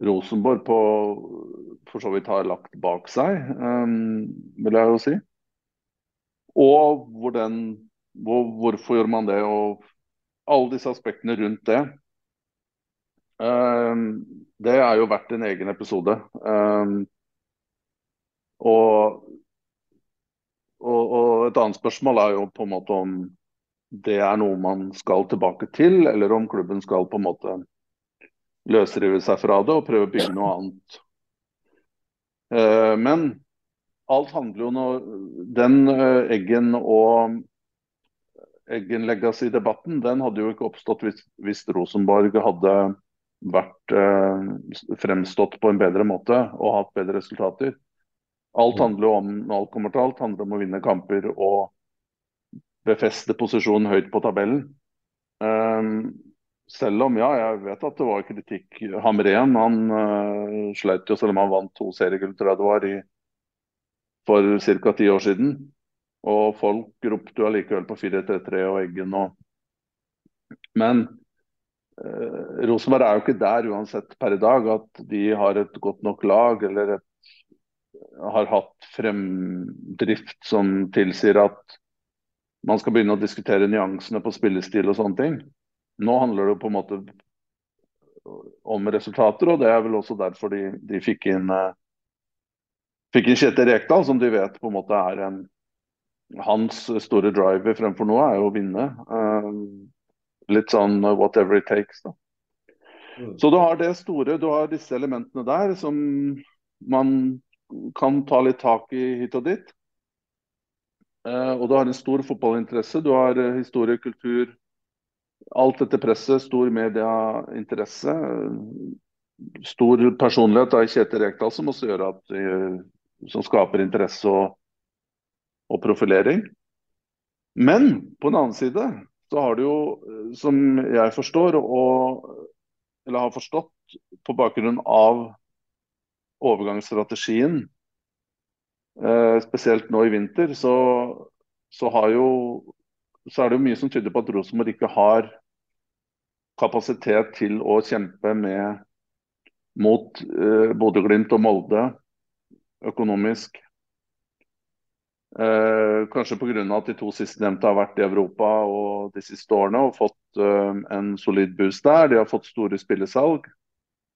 Rosenborg på, for så vidt har lagt bak seg, um, vil jeg jo si. Og hvor den, hvor, hvorfor gjør man det, og alle disse aspektene rundt det. Um, det er jo verdt en egen episode. Um, og, og, og, et annet spørsmål er jo på en måte om det er noe man skal tilbake til, eller om klubben skal på en måte løsrive seg fra det og prøve å bygge noe annet. Uh, men alt handler jo om Den uh, Eggen og Eggen Legacy-debatten den hadde jo ikke oppstått hvis, hvis Rosenborg hadde vært eh, fremstått på en bedre måte og hatt bedre resultater. Alt mm. handler jo om når alt kommer til alt, handler om å vinne kamper og befeste posisjonen høyt på tabellen. Um, selv om, ja, jeg vet at det var kritikk. Hamren han uh, sleit jo selv om han vant to seriegull, tror jeg det var, i, for ca. ti år siden. Og folk ropte jo allikevel på 4-3-3 og Eggen og Men eh, Rosenborg er jo ikke der uansett per i dag at de har et godt nok lag eller et, har hatt fremdrift som tilsier at man skal begynne å diskutere nyansene på spillestil og sånne ting. Nå handler det på en måte om resultater, og det er vel også derfor de, de fikk inn eh, fikk inn Kjetil Rekdal, som de vet på en måte er en Hans store driver fremfor noe er jo å vinne. Uh, litt sånn whatever it takes, da. Mm. Så du har det store, du har disse elementene der som man kan ta litt tak i hit og dit. Uh, og du har en stor fotballinteresse. Du har uh, historie, kultur, alt dette presset. Stor medieinteresse. Stor personlighet av Kjetil Rekdal som også gjør at uh, som skaper interesse og, og, profilering. Men på den annen side så har du jo, som jeg forstår, og, eller har forstått på bakgrunn av overgangsstrategien Eh, spesielt nå i vinter, så, så, jo, så, er det jo mye som tyder på at Rosenborg ikke har kapasitet til å kjempe med, mot eh, Bodø-Glimt og Molde økonomisk. Eh, kanskje pga. at de to sistnevnte har vært i Europa og de siste årene og fått eh, en solid boost der. De har fått store spillesalg.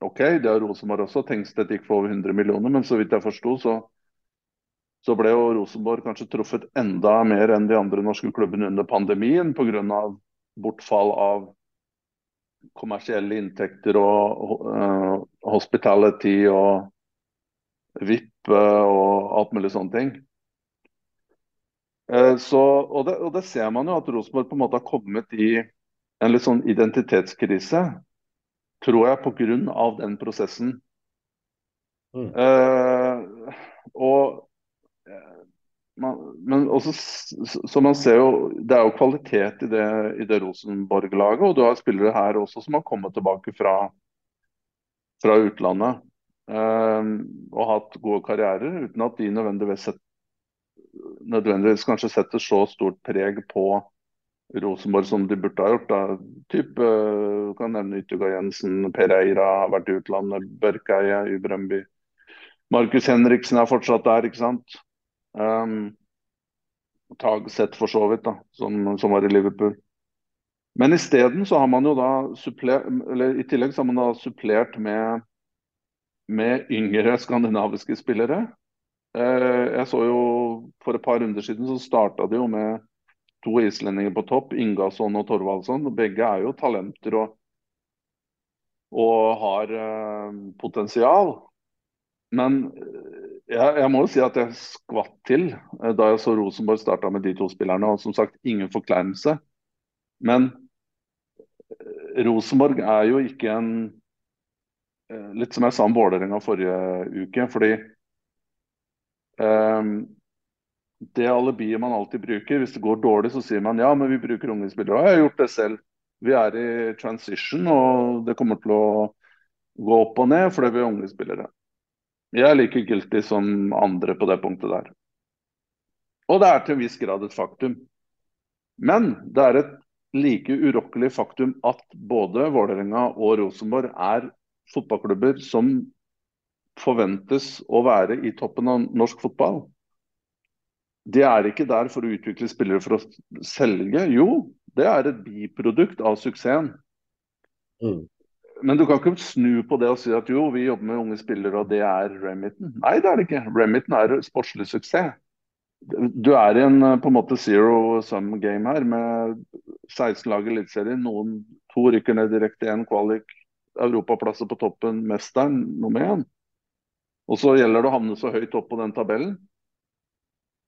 OK, det har Rosenborg også. Tengstedt gikk for over 100 millioner, men så vidt jeg forsto, så så ble jo Rosenborg kanskje truffet enda mer enn de andre norske klubbene under pandemien pga. bortfall av kommersielle inntekter og uh, hospitality og VIP og alt mulig sånne ting. Uh, så, og, det, og, det, ser man jo at Rosenborg på en måte har kommet i en litt sånn identitetskrise, tror jeg, pga. den prosessen. Mm. Uh, og man, men også, så man ser jo, Det er jo kvalitet i det, i det Rosenborg-laget. Og du har spillere her også som har kommet tilbake fra, fra utlandet Uh, og hatt gode karrierer, uten at de nødvendigvis, nødvendigvis kanskje setter så stort preg på Rosenborg som de burde ha gjort. Da. Typ, uh, kan nevne Yttergård Jensen, Pereira har vært i utlandet, Børkeie i Brøndby. Markus Henriksen er fortsatt der, ikke sant. Um, Tagseth for så vidt, da, som, som, var i Liverpool. Men isteden så har man jo da supplert, eller i tillegg så har man da supplert med, med yngre skandinaviske spillere. Eh, jeg så jo For et par runder siden så starta det jo med to islendinger på topp, Ingasson og Torvaldsson. Begge er jo talenter og, og har eh, potensial. Men jeg, jeg, må jo si at jeg skvatt til eh, da jeg så Rosenborg starta med de to spillerne. Og som sagt, ingen forkleinelse. Men eh, Rosenborg er jo ikke en eh, Litt som jeg sa om Vålerenga forrige uke. fordi det alibiet man alltid bruker, hvis det går dårlig, så sier man ja, men vi bruker unge spillere. Og jeg har gjort det selv. Vi er i transition, og det kommer til å gå opp og ned fordi vi er unge spillere. Jeg er like guilty som andre på det punktet der. Og det er til en viss grad et faktum. Men det er et like urokkelig faktum at både Vålerenga og Rosenborg er fotballklubber som forventes å være i toppen av norsk fotball. De er ikke der for å utvikle spillere for å selge. Jo, det er et biprodukt av suksessen. Mm men du kan ikke snu på det og si at jo, vi jobber med unge spillere og det er Remington. Nei, det er det ikke. Remington er sportslig suksess. Du er i en på en måte zero sum game her med 16 lag i Eliteserien. Noen to rykker ned direkte én kvalik. Europaplasser på toppen, mesteren nummer én. Og så gjelder det å havne så høyt opp på den tabellen.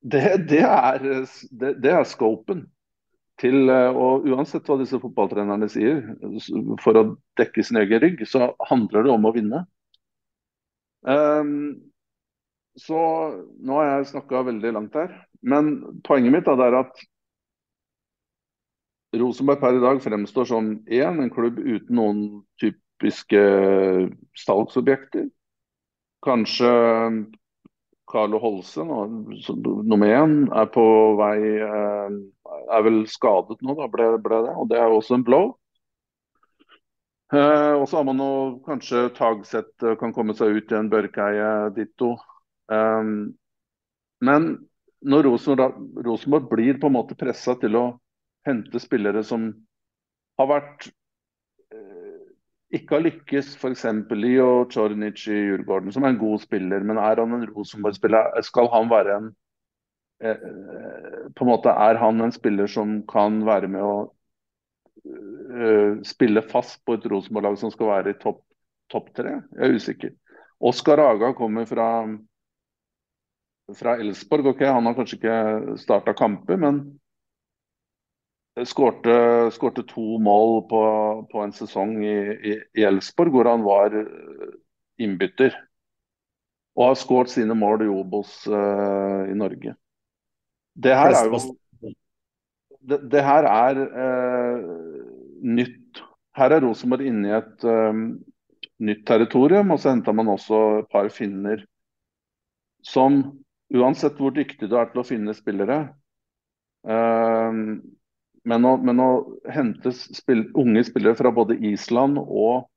Det, det, er, det, det er scopen til eh, Og uansett hva disse fotballtrenerne sier, for å dekke sin egen rygg, så handler det om å vinne. Um, så nå har jeg snakka veldig langt her. Men poenget mitt er at Rosenborg per i dag fremstår som én, en klubb uten noen typiske salgsobjekter. Kanskje Carlo Holse, nummer én, er på vei eh, Er vel skadet nå, da ble, ble det. Og det er jo også en blow. Eh, og så har man nå kanskje Tagseth eh, kan komme seg ut i en Børkeie ditto. Eh, men når Rosenborg, blir på en måte pressa til å hente spillere som har vært ikke har lykkes, f.eks. Leo Chornic i Djurgården, som er en god spiller, men er han en Rosenborg-spiller? Skal han være en eh, På en måte Er han en spiller som kan være med å eh, spille fast på et Rosenborg-lag som skal være i topp top tre? Jeg er usikker. Oskar Aga kommer fra fra Elsborg. ok, Han har kanskje ikke starta kamper, men skårte, to mål på, på en sesong i, i Elsborg hvor han var eh, innbytter. Og har skåret sine mål i Obos uh, i Norge. Det her er jo det, det her er uh, nytt. Her er Rosenborg inne i et uh, nytt territorium, og så henter man også et par finner som uansett hvor dyktig du er til å finne spillere uh, men, å, men å, hente spill, unge spillere fra både Island og,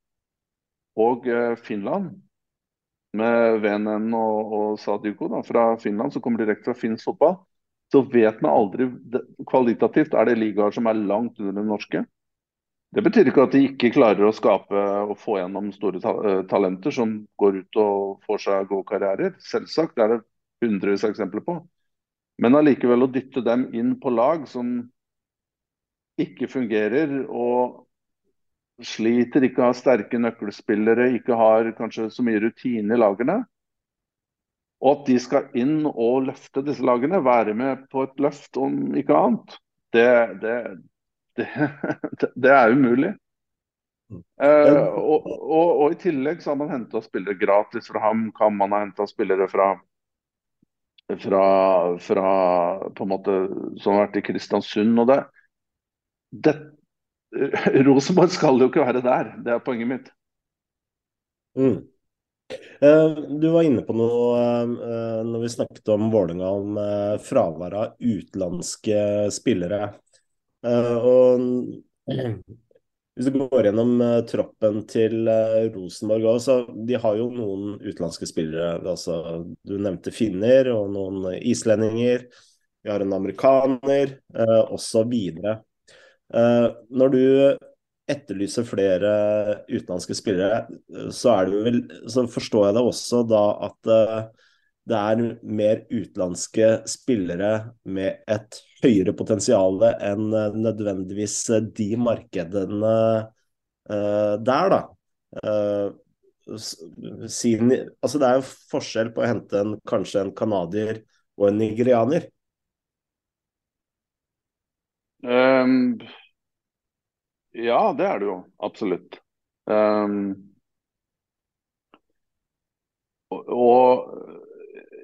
og uh, Finland med VNN og, og Sadiko da, fra Finland, som kommer direkte fra finsk fotball, så vet man aldri Kvalitativt er det ligaer som er langt under den norske. Det betyr ikke at de ikke klarer å skape og få gjennom store ta eh, talenter som går ut og får seg gode karrierer. Selvsagt er det hundrevis av eksempler på. Men allikevel å dytte dem inn på lag som ikke fungerer og sliter, ikke har sterke nøkkelspillere, ikke har kanskje så mye rutine i lagene. Og at de skal inn og løfte disse lagene, være med på et løft om ikke annet, det, det, det, [laughs] det er umulig. Uh, og, og, og, i tillegg så har man henta spillere gratis fra HamKam, man ha henta spillere fra fra, fra, på en måte, som har vært i Kristiansund. og det, det [laughs] Rosenborg skal jo ikke være der, det er poenget mitt. Mm. Uh, du var inne på noe uh, når vi snakket om Vålerenga, om uh, fravær av utenlandske spillere. og [clears throat] hvis du går gjennom troppen til Rosenborg også, de har jo noen utenlandske spillere. Altså, du nevnte finner og noen islendinger. Vi har en amerikaner, osv. Uh, når du etterlyser flere utenlandske spillere, så, vel, så forstår jeg det også da at uh, det er mer utenlandske spillere med et høyere potensial enn eh, nødvendigvis eh, de markedene der, da. Sin, altså det er jo forskjell på å hente en, kanskje en canadier og en nigerianer. Um, ja, det er det jo. Absolutt. Um, og,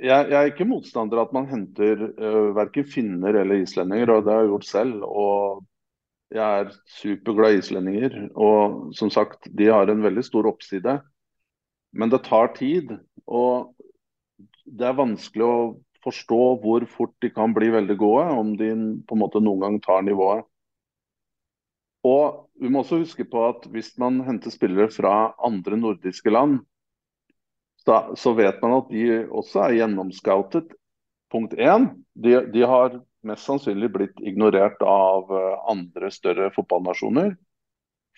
jeg, jeg, er ikke motstander av at man henter uh, verken finner eller islendinger, og det har jeg gjort selv. Og jeg er superglad i islendinger. Og som sagt, de har en veldig stor oppside. Men det tar tid. Og det er vanskelig å forstå hvor fort de kan bli veldig gode, om de på en måte noen gang tar nivået. Og vi må også huske på at hvis man henter spillere fra andre nordiske land, så, så, vet man at de også er gjennomscoutet. Punkt én, de, de, har mest sannsynlig blitt ignorert av eh, andre større fotballnasjoner.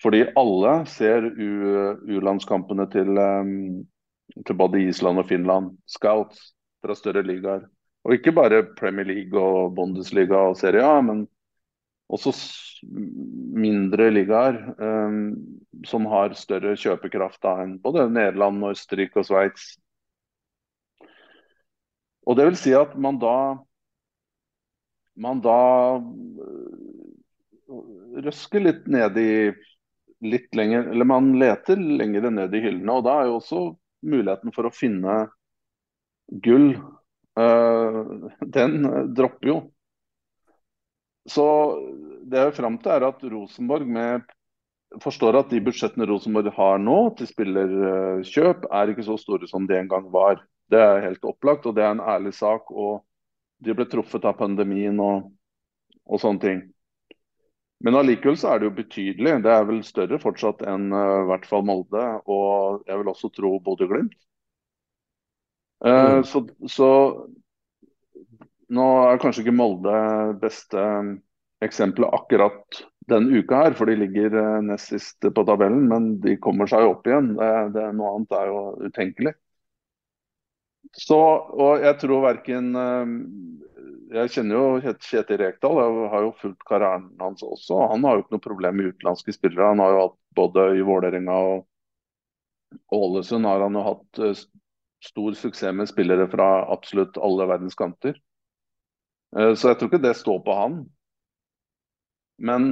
Fordi alle ser U-landskampene til, um, til, både Island og Finland. Scouts fra større ligaer. Og ikke bare Premier League og Bundesliga og Serie A, men også mindre ligaer um, som har større kjøpekraft da, enn både Nederland, Østerrike og Sveits. Og det vil si at man da man da øh, røsker litt ned i litt lenger, eller man leter lenger ned i hyllene. Og da er jo også muligheten for å finne gull, uh, den dropper jo. Så det jeg er fram til, er at Rosenborg med, forstår at de budsjettene Rosenborg har nå til spillerkjøp, er ikke så store som de en gang var. Det er helt opplagt, og det er en ærlig sak. og De ble truffet av pandemien og, og sånne ting. Men allikevel så er det jo betydelig. Det er vel større fortsatt enn uh, hvert fall Molde, og jeg vil også tro Bodø-Glimt. Uh, mm. så, så, nå er kanskje ikke Molde beste eksempelet akkurat den uka her, for de ligger uh, nest sist på tabellen, men de kommer seg opp igjen. Det, det, noe annet er jo utenkelig. Så, og jeg tror verken jeg kjenner jo Kjetil Rekdal, jeg har jo fulgt karrieren hans også. Han har jo ikke noe problem med utenlandske spillere. Han har jo hatt både i Vålerenga og Ålesund har han jo hatt eh, stor suksess med spillere fra absolutt alle verdens kanter. Eh, så jeg tror ikke det står på han. Men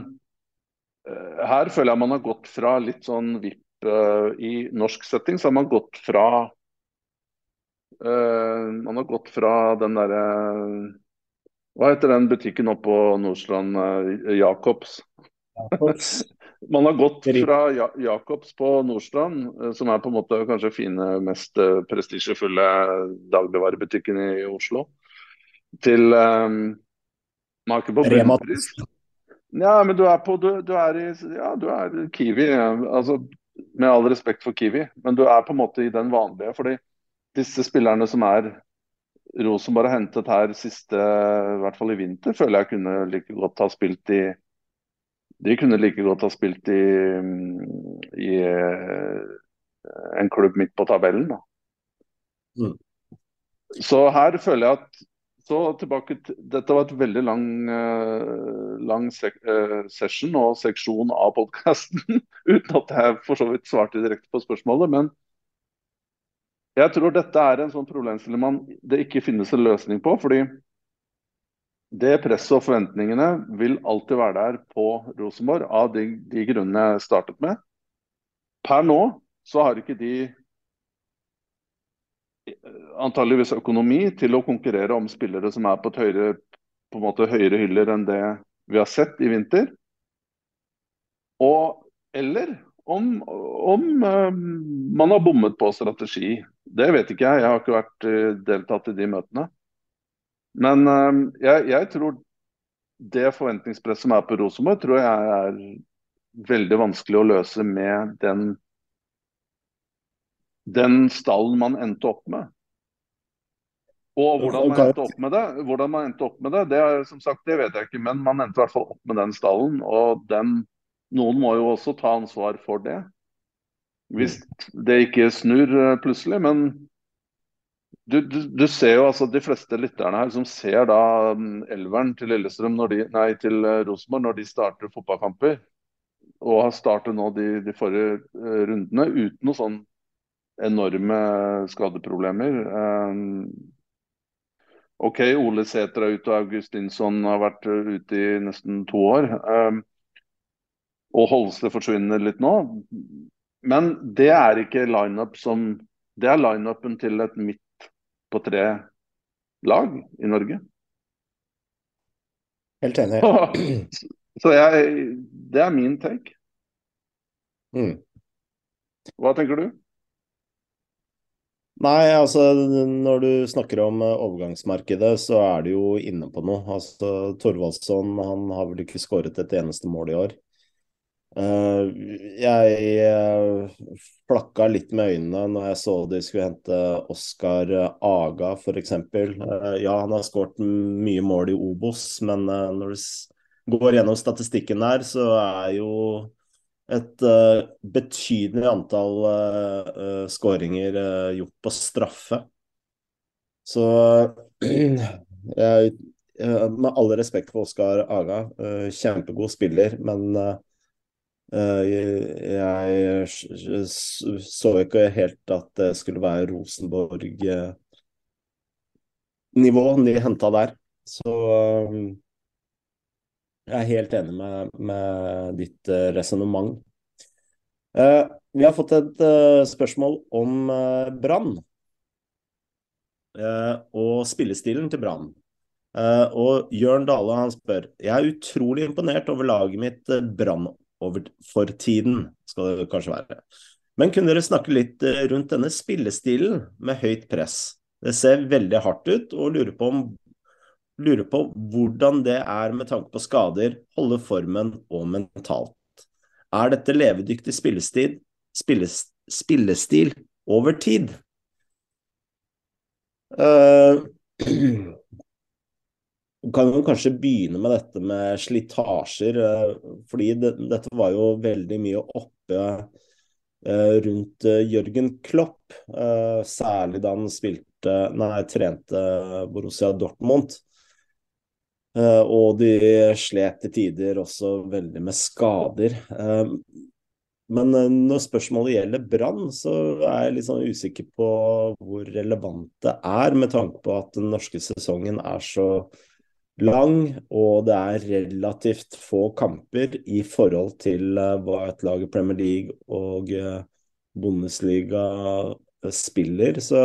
eh, her føler jeg man har gått fra litt sånn vipp i norsk setting, så har man gått fra man har gått fra den derre hva heter den butikken oppe på Nordstrand? Eh, Jacobs. Jacobs. [laughs] Man har gått fra Jacobs på Nordstrand, eh, som er på en måte kanskje fine, mest eh, prestisjefulle dagligvarebutikken i Oslo, til um, Man er på bunnpris. Ja, men du er på du, du, er i Ja, du er Kiwi. Altså, med all respekt for Kiwi, men du er på en måte i den vanlige. fordi disse spillerne som er Rosenborg har hentet her siste, i hvert fall i vinter, føler jeg kunne like godt ha spilt i De kunne like godt ha spilt i, i eh, en klubb midt på tabellen. Da. Mm. Så her føler jeg at så tilbake til, Dette var et veldig lang, uh, lang sek, uh, session og seksjon av podkasten, [laughs] uten at jeg for så vidt svarte direkte på spørsmålet. Men jeg tror dette er en sånn problemstilling man det ikke finnes en løsning på. fordi det presset og forventningene vil alltid være der på Rosenborg, av de, de grunnene jeg startet med. Per nå så har ikke de antageligvis økonomi til å konkurrere om spillere som er på et høyere, på en måte høyere hyller enn det vi har sett i vinter. Og eller om, om um, man har bommet på strategi, det vet ikke jeg. Jeg har ikke vært uh, deltatt i de møtene. Men um, jeg, jeg, tror det forventningspresset som er på Rosenborg, tror jeg er veldig vanskelig å løse med den, den stallen man endte opp med. Og hvordan man endte opp med det, hvordan man endte opp med det, det, er, som sagt, det vet jeg ikke. Men man endte i hvert fall opp med den stallen. Og den noen må jo også ta ansvar for det. Hvis det ikke snur eh, plutselig. Men du, du, du ser jo altså de fleste lytterne her som ser da mm, elveren til Lillestrøm når de, nei, til eh, Rosenborg når de starter fotballkamper, og har startet nå de, de forrige uh, rundene uten noe sånn enorme skadeproblemer. Um, OK, Ole Sæter er ute, og Augustinsson har vært ute i nesten to år. Um, og Holste forsvinner litt nå. Men det er ikke lineup som Det er lineupen til et midt på tre-lag i Norge. Helt enig. Så jeg Det er min take. Mm. Hva tenker du? Nei, altså når du snakker om eh, overgangsmarkedet, så er du jo inne på noe. Altså Thorvaldsson han har vel ikke skåret et eneste mål i år. Uh, jeg uh, flakka litt med øynene når jeg så de skulle hente Oskar Aga, f.eks. Ja, han har skåret mye mål i Obos, men når du går gjennom statistikken der, så er jo et uh, betydelig antall uh, skåringer gjort på straffe. Så [clears throat] jeg, med all respekt for Oskar Aga, kjempegod spiller, men Eh, jeg så ikke helt at det skulle være Rosenborg-nivå de henta der. Så jeg er helt enig med, med ditt uh, resonnement. vi har fått et spørsmål om Brann. og spillestilen til Brann. Uh, og Jørn Dale han spør Jeg er utrolig imponert over laget mitt uh, Brann for tiden, skal det kanskje være. Men kunne dere snakke litt uh, rundt denne spillestilen med høyt press? Det ser veldig hardt ut, og lurer på, om, lurer på hvordan det er med tanke på skader, holde formen og mentalt. Er dette levedyktig spillestil, spilles, spillestil over tid? Uh, [clears throat] kan jo kanskje begynne med dette med slitasjer. Eh, fordi det, dette var jo veldig mye oppe eh, rundt Jørgen Klopp. Særlig da han spilte, nei, trente Borussia Dortmund. Og de slet til tider også veldig med skader. Men når spørsmålet gjelder Brann, så er jeg litt sånn usikker på hvor relevant det er, med tanke på at den norske sesongen er så lang, og det er relativt få kamper i forhold til hva et lag i Premier League og Bundesliga spiller. Så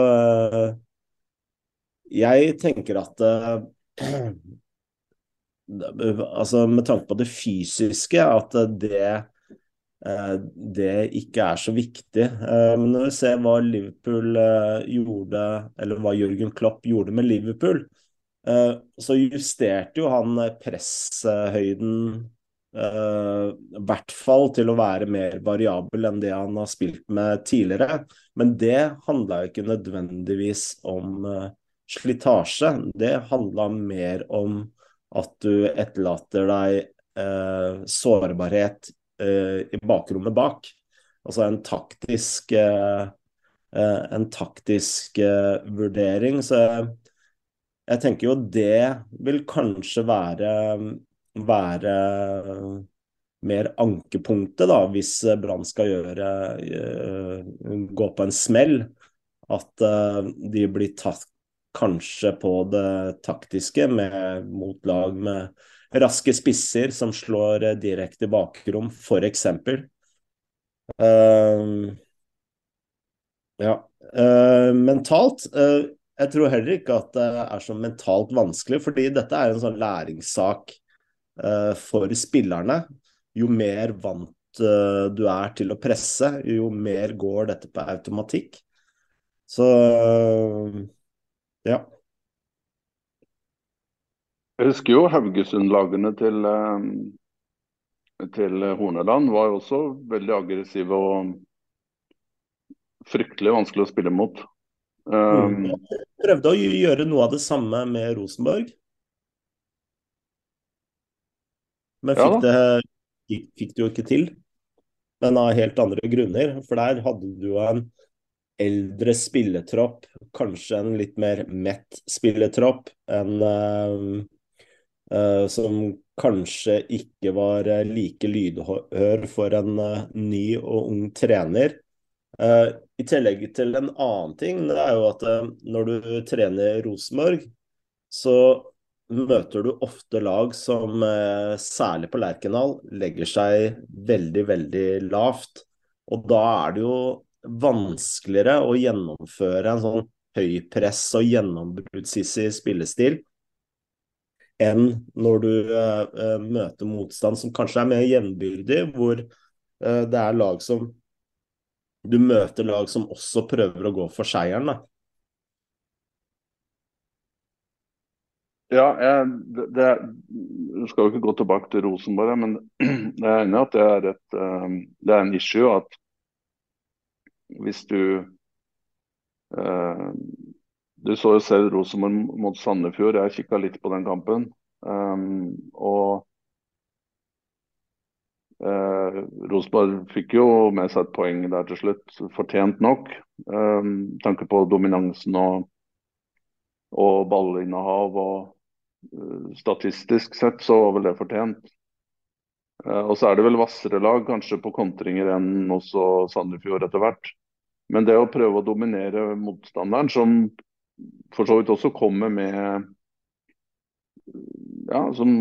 jeg tenker at Altså med tanke på det fysiske, at det det ikke er så viktig. Men når vi ser hva Liverpool gjorde, eller hva Jørgen Klopp gjorde med Liverpool, Eh, så justerte jo han presshøyden eh, i hvert fall til å være mer variabel enn det han har spilt med tidligere. Men det handla ikke nødvendigvis om uh, slitasje. Det handla mer om at du etterlater deg eh, sårbarhet eh, i bakrommet bak. Altså en taktisk en taktisk vurdering. Så jeg tenker jo det vil kanskje være, være mer ankepunktet, da, hvis Brann skal gjøre uh, gå på en smell. At de blir tatt kanskje på det taktiske med, mot lag med raske spisser som slår uh, direkte bakrom, f.eks. Uh, ja. mentalt jeg tror heller ikke at det er så mentalt vanskelig, fordi dette er en sånn læringssak uh, for spillerne. Jo mer vant uh, du er til å presse, jo mer går dette på automatikk. Så uh, ja. Jeg husker jo Haugesund-lagene til, til Horneland var jo også veldig aggressive og fryktelig vanskelig å spille mot. Um, prøvde å gjøre noe av det samme med Rosenborg. Men fikk, ja, det, fikk det jo ikke til. Men av helt andre grunner. For der hadde du jo en eldre spilletropp, kanskje en litt mer mett spilletropp, en uh, uh, som kanskje ikke var like lydhør for en uh, ny og ung trener. I tillegg til en annen ting, det er jo at når du trener Rosenborg, så møter du ofte lag som særlig på Lerkendal legger seg veldig, veldig lavt. Og da er det jo vanskeligere å gjennomføre en sånn høypress og gjennombruddssissig spillestil enn når du møter motstand som kanskje er mer jevnbyrdig, hvor det er lag som du møter lag som også prøver å gå for seieren, da. Ja, jeg, det, det, skal jo ikke gå tilbake til Rosenborg, men [clears throat] jeg er enig i at det er, et, det er en issue at hvis du eh, Du så jo selv Rosenborg mot Sandefjord, jeg kikka litt på den kampen. Um, og Eh, Rosenborg fikk jo med seg et poeng der til slutt, fortjent nok. Eh, tanke på dominansen og, og ballinnehav og uh, statistisk sett så var vel det fortjent. Eh, og så er det vel hvassere lag kanskje på kontringer enn også Sandefjord etter hvert. Men det å prøve å dominere motstanderen, som for så vidt også kommer med ja, som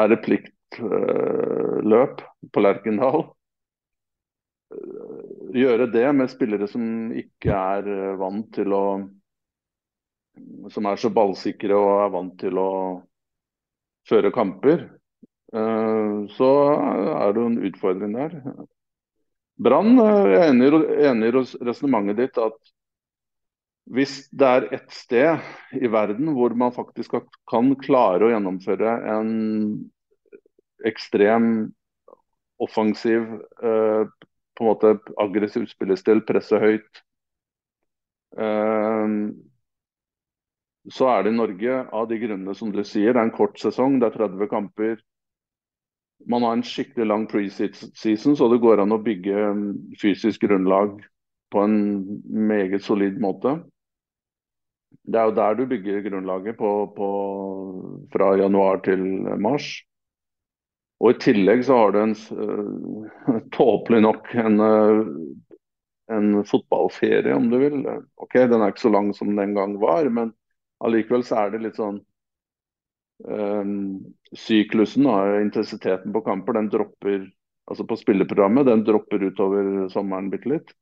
er et pliktløp på Lerkendal. Gjøre det med spillere som ikke er vant til å som er så ballsikre og er vant til å føre kamper, eh, så er det en utfordring der. Brann er enig, enig i resonnementet ditt at hvis det er ett sted i verden hvor man faktisk kan klare å gjennomføre en ekstrem offensiv, eh, på en måte aggressiv spillestil, presse høyt, eh, så er det i Norge av de grunnene som du sier. Det er en kort sesong, det er 30 kamper. Man har en skikkelig lang preseason, så det går an å bygge fysisk grunnlag på en meget solid måte. Det er jo der du bygger grunnlaget på, på, fra januar til mars. Og I tillegg så har du en uh, [laughs] tåpelig nok en, uh, en fotballferie, om du vil. Ok, Den er ikke så lang som den gang var, men allikevel så er det litt sånn um, Syklusen og intensiteten på kamper den dropper altså på spilleprogrammet, den dropper utover sommeren bitte litt.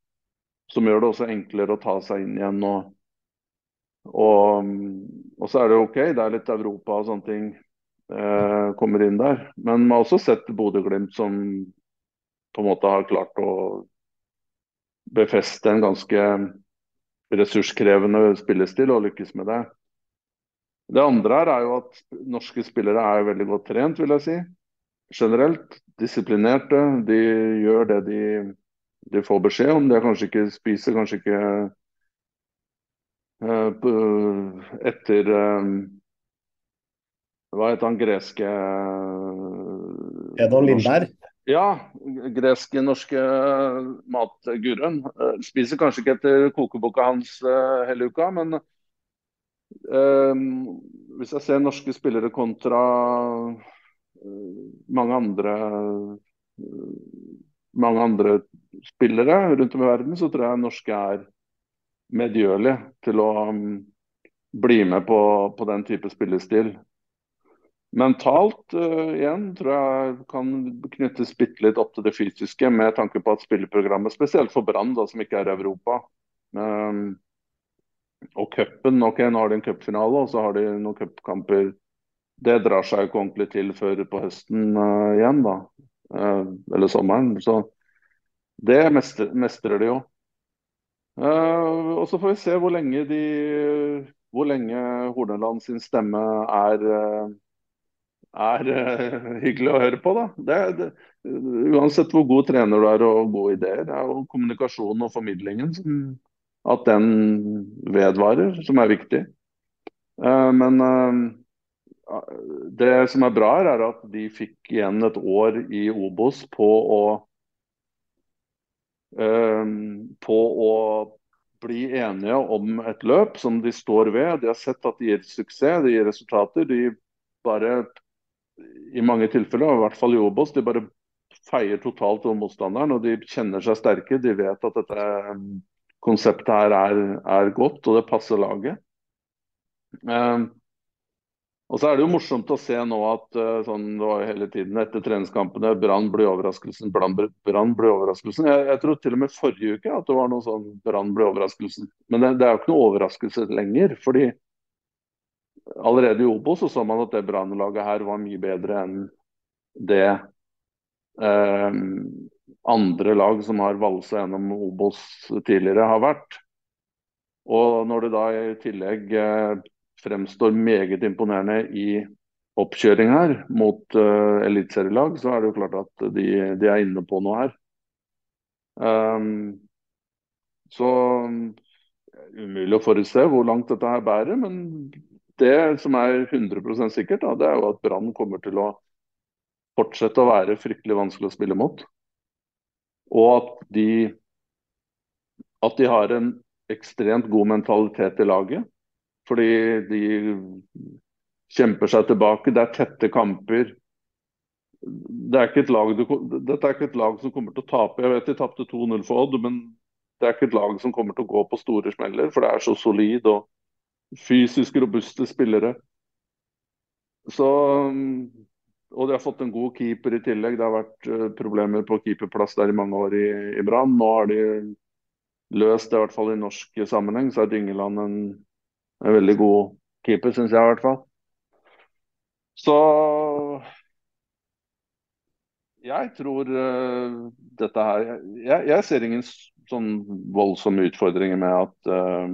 Som gjør det også enklere å ta seg inn igjen. Og, og, og så er det OK, det er litt Europa og sånne ting eh, kommer inn der. Men man har også sett Bodø-Glimt som på en måte har klart å befeste en ganske ressurskrevende spillestil og lykkes med det. Det andre her er jo at norske spillere er veldig godt trent, vil jeg si. Generelt. Disiplinerte. De gjør det de, de får beskjed om. De kanskje ikke spiser kanskje ikke uh, etter uh, Hva heter han greske Edon Lindberg? Ja, greske norske matguruen. Spiser kanskje ikke etter kokeboka hans hele uka, men hvis jeg ser norske spillere kontra uh, mange andre uh, mange andre spillere rundt om i verden, så tror jeg norske er medgjørlige til å um, bli med på, på, den type spillestil. Mentalt uh, igjen tror jeg kan knyttes bitte litt opp til det fysiske, med tanke på at spilleprogrammet, spesielt for Brann, som ikke er Europa, um, og cupen, ok, nå har de en cupfinale og så har de noen cupkamper. Det drar seg jo ikke ordentlig til før på høsten uh, igjen, da. Uh, eller sommeren. Så det mestrer, mestrer de jo. Uh, og så får vi se hvor lenge de hvor lenge Horneland sin stemme er, er hyggelig å høre på. da. Det, det, uansett hvor god trener du er og gode ideer, det er jo kommunikasjonen og formidlingen som at den vedvarer, som er viktig. Eh, men eh, det som er bra, er at de fikk igjen et år i Obos på å eh, på å bli enige om et løp som de står ved. De har sett at det gir suksess, det gir resultater. De bare, i mange tilfeller, i hvert fall i Obos, de bare feier totalt over motstanderen. Og de kjenner seg sterke. De vet at dette konseptet her er, er, godt, og det passer laget. Uh, og så er det jo morsomt å se nå at uh, sånn, det var hele tiden etter treningskampene Brann blir overraskelsen, Brann blir overraskelsen. Jeg, jeg, tror til og med forrige uke at det var noe sånn Brann blir overraskelsen. Men det, det, er jo ikke noe overraskelse lenger. fordi allerede i Obo så, så man at det Brann-laget her var mye bedre enn det um, andre lag som har valsa gjennom Obos tidligere, har vært. Og når det da i tillegg eh, fremstår meget imponerende i oppkjøring her mot uh, eliteserielag, så er det jo klart at de, de er inne på noe her. Um, så umulig å forutse hvor langt dette her bærer, men det som er 100% sikkert, da, det er jo at Brann kommer til å fortsette å være fryktelig vanskelig å spille mot. Og at de, at de har en ekstremt god mentalitet i laget. Fordi de kjemper seg tilbake. Det er tette kamper. Det er du, dette er ikke et lag som kommer til å tape. Jeg vet de tapte 2-0 for Odd, men det er ikke et lag som kommer til å gå på store smeller. For det er så solid og fysisk robuste spillere. Så og de har fått en god keeper i tillegg. Det har vært uh, problemer på keeperplass der i mange år i, i Brann. Nå har de løst det, i hvert fall i norsk sammenheng. Så er Dyngeland en En veldig god keeper, syns jeg i hvert fall. Så jeg tror uh, dette her jeg, jeg, ser ingen sånn voldsomme utfordringer med at uh,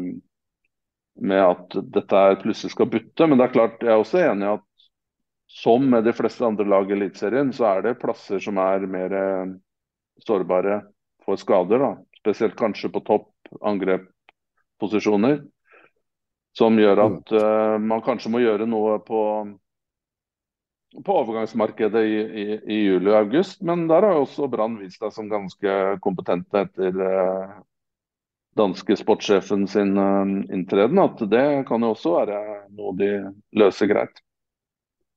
med at dette her plutselig skal butte. Men det er klart, jeg er også enig i at som med de fleste andre lag i Eliteserien, så er det plasser som er mer uh, sårbare for skader. da. Spesielt kanskje på topp angrepsposisjoner. Som gjør at uh, man kanskje må gjøre noe på, på overgangsmarkedet i, i, i juli og august. Men der har også Brann vist seg som ganske kompetente etter uh, danske sportssjefen sin uh, inntreden. At det kan jo også være noe de løser greit.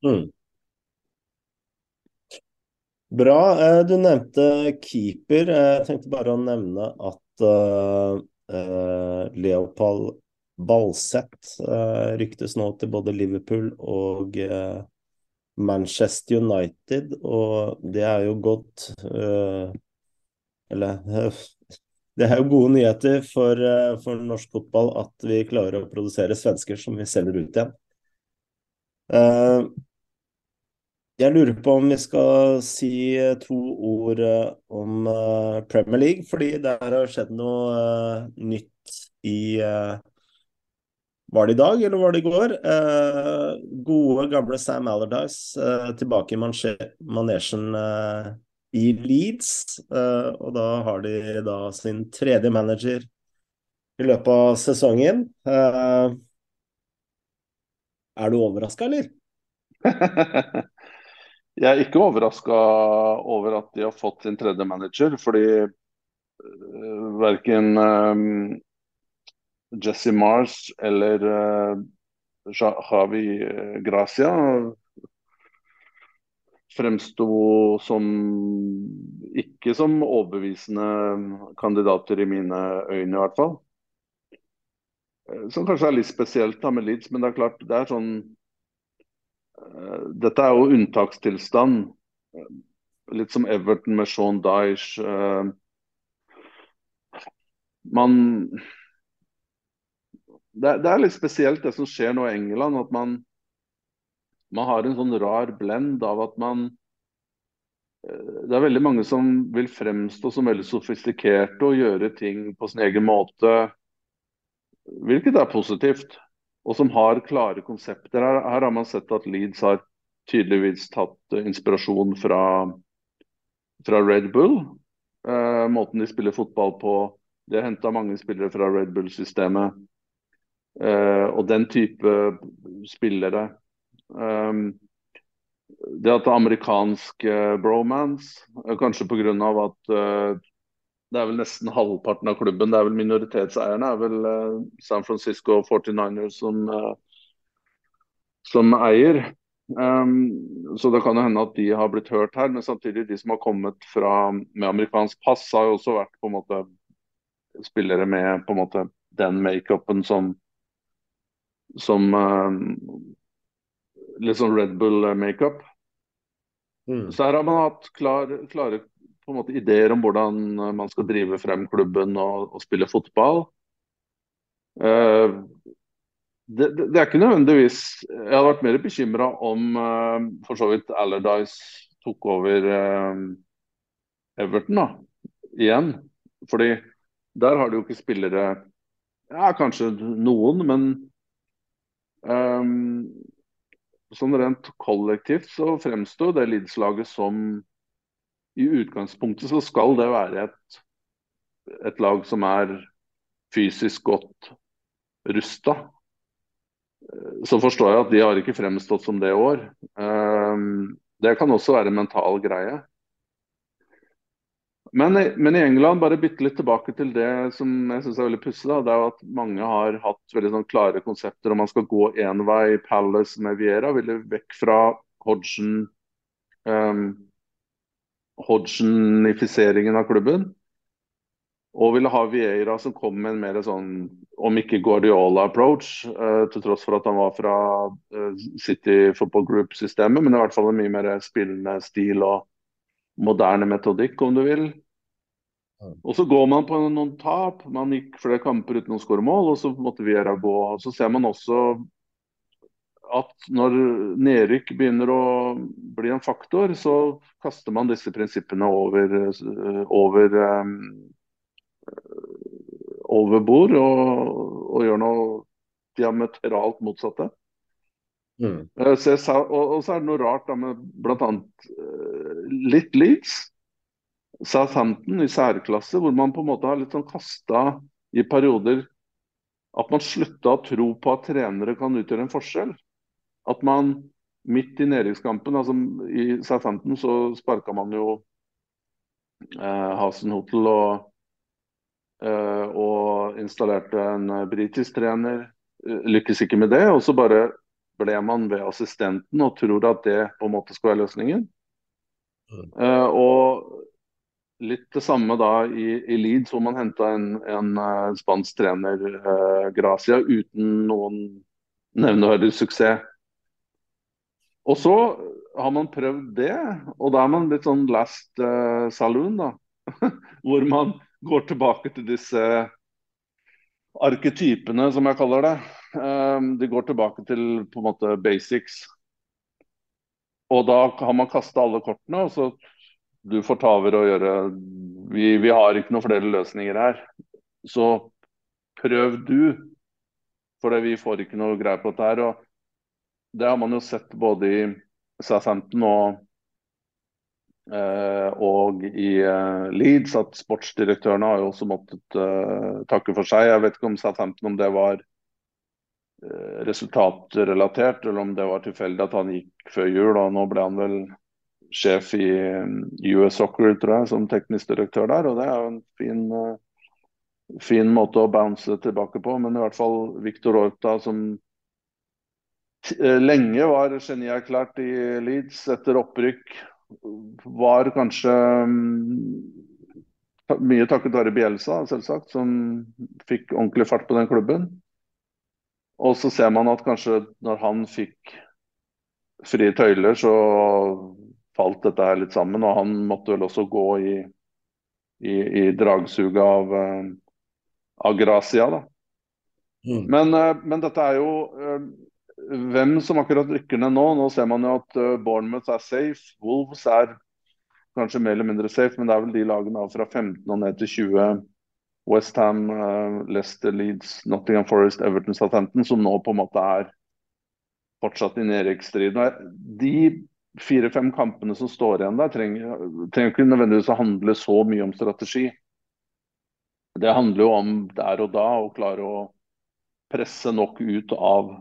Mm. Bra. Du nevnte keeper. Jeg tenkte bare å nevne at uh, Leopold Balseth uh, ryktes nå til både Liverpool og uh, Manchester United, og det er jo godt Eller [laughs] det er jo gode nyheter for, for, norsk fotball at vi klarer å produsere svensker som vi selger ut igjen. Jeg lurer på om vi skal si to ord om Premier League, fordi der har skjedd noe nytt i var det i dag, eller var det i går? Eh, gode, gamle Sam Allardyce eh, tilbake i manesjen eh, i Leeds. Eh, og da har de da sin tredje manager i løpet av sesongen. Eh, er du overraska, eller? [laughs] Jeg er ikke overraska over at de har fått sin tredje manager, fordi uh, verken um, Jesse Mars eller uh, Javi Gracia fremsto som ikke som overbevisende kandidater i mine øyne, i hvert fall. Eh, som kanskje er litt spesielt da med Leeds, men det er klart det er sånn Dette er jo unntakstilstand. Litt som Everton med Sean Dyche. Uh, man det, er litt spesielt det som skjer nå i England. At man, man har en sånn rar blend av at man eh, Det er veldig mange som vil fremstå som veldig sofistikerte og gjøre ting på sin egen måte. Hvilket er positivt. Og som har klare konsepter. Her, her har man sett at Leeds har tydeligvis tatt inspirasjon fra, fra Red Bull. Eh, måten de spiller fotball på. De har henta mange spillere fra Red Bull-systemet. Eh, og den type spillere. Um, det at det er amerikansk bromance, kanskje pga. at det er vel nesten halvparten av klubben, det er vel minoritetseierne, Det er vel San Francisco 49ers som, som eier. Um, så det kan jo hende at de har blitt hørt her, men samtidig de som har kommet fra, med amerikansk pass, har jo også vært på en måte spillere med på en måte den makeupen som som um, litt sånn Red Bull-makeup. Mm. Så her har man hatt klar, klare på en måte, ideer om hvordan man skal drive frem klubben og, og spille fotball. Uh, det, det, det, er ikke nødvendigvis Jeg hadde vært mer bekymra om uh, for så vidt Allardyce tok over uh, Everton da, igjen. Fordi der har de jo ikke spillere Ja, kanskje noen, men Um, sånn rent kollektivt så fremsto det Leeds-laget som I utgangspunktet så skal det være et, et lag som er fysisk godt rusta. Så forstår jeg at de har ikke fremstått som det i år. Um, det kan også være en mental greie. Men, men, i England, bare bytte litt tilbake til det som jeg synes er veldig pussig. Det er jo at mange har hatt veldig sånn klare konsepter om man skal gå én vei. Palace med Viera ville vekk fra Hodgson um, Hodgsonifiseringen av klubben. Og ville ha Vieira som kom med en mer sånn, om ikke Guardiola-approach, uh, til tross for at han var fra uh, City Football Group-systemet, men i hvert fall en mye mer spillende stil og moderne metodikk, om du vil. Og så går man på noen tap. Man gikk flere kamper uten å skåre mål, og så måtte Vieira gå. Og så ser man også at når nedrykk begynner å bli en faktor, så kaster man disse prinsippene over, over, um, over bord og, og, gjør noe diametralt motsatte. Mm. Så så og, og, så er det noe rart da med bl.a. Litt Leeds. Southampton i særklasse, hvor man på en måte har litt sånn kasta i perioder at man slutta å tro på at trenere kan utgjøre en forskjell. At man midt i nedrykkskampen, altså i Southampton, så sparka man jo eh, Hasenhotel og, eh, og installerte en britisk trener. Eh, lykkes ikke med det, og så bare ble man ved assistenten og tror at det på en måte skal være løsningen. Mm. Uh, og litt det samme da i, i Leeds, hvor man henta en, en uh, spansk trener, eh, Gracia, uten noen nevneverdig suksess. Og så har man prøvd det, og da er man litt sånn last uh, saloon, da. [laughs] hvor man går tilbake til disse arketypene, som jeg kaller det. Um, de går tilbake til på en måte basics. Og da har man kasta alle kortene, og så du får ta over og gjøre vi, vi, har ikke noen flere løsninger her. Så prøv du, for vi får ikke noe greie på dette her. og Det har man jo sett både i Southampton og, eh, og i eh, Leeds, at sportsdirektørene har jo også måttet eh, takke for seg. Jeg vet ikke om Southampton om det var resultatrelatert, eller om det var tilfeldig at han gikk før jul. og Nå ble han vel sjef i US Soccer, tror jeg, som teknisk direktør der. Og det er jo en fin, fin måte å bounce tilbake på. Men i hvert fall Victor Orta, som lenge var genierklært i Leeds etter opprykk, var kanskje um, mye takket være Bielsa, selvsagt, som fikk ordentlig fart på den klubben. Og så ser man at kanskje når han fikk frie tøyler, så falt dette her litt sammen. Og han måtte vel også gå i, i, i dragsuget av, uh, av Gracia, da. Mm. Men, uh, men, dette er jo hvem som akkurat rykker ned nå. Nå ser man jo at Bournemouth er safe. Wolves er kanskje mer eller mindre safe, men det er vel de lagene fra 15 og ned til 20. Westham, uh, Leicester, Leeds, Nottingham Forest, Everton, Southampton, som nå på en måte er fortsatt i nedrykksstriden. De fire-fem kampene som står igjen der, trenger, trenger ikke nødvendigvis å handle så mye om strategi. Det handler jo om der og da å klare å presse nok ut av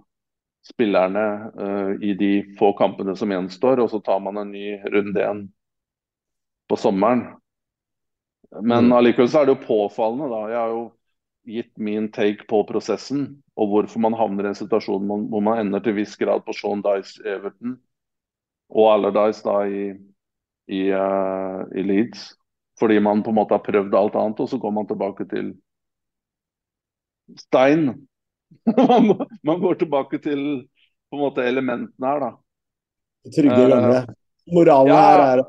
spillerne uh, i de få kampene som gjenstår, og så tar man en ny runde igjen på sommeren. Men mm. allikevel så er det jo påfallende, da. Jeg har jo gitt min take på prosessen, og hvorfor man havner i en situasjon hvor man ender til viss grad på Sean Dice Everton og Allardyce da i, i, uh, i, Leeds. Fordi man på en måte har prøvd alt annet, og så går man tilbake til stein. [laughs] man, man, går tilbake til på en måte elementene her, da. Trygge eh, gamle. Moralen ja, her er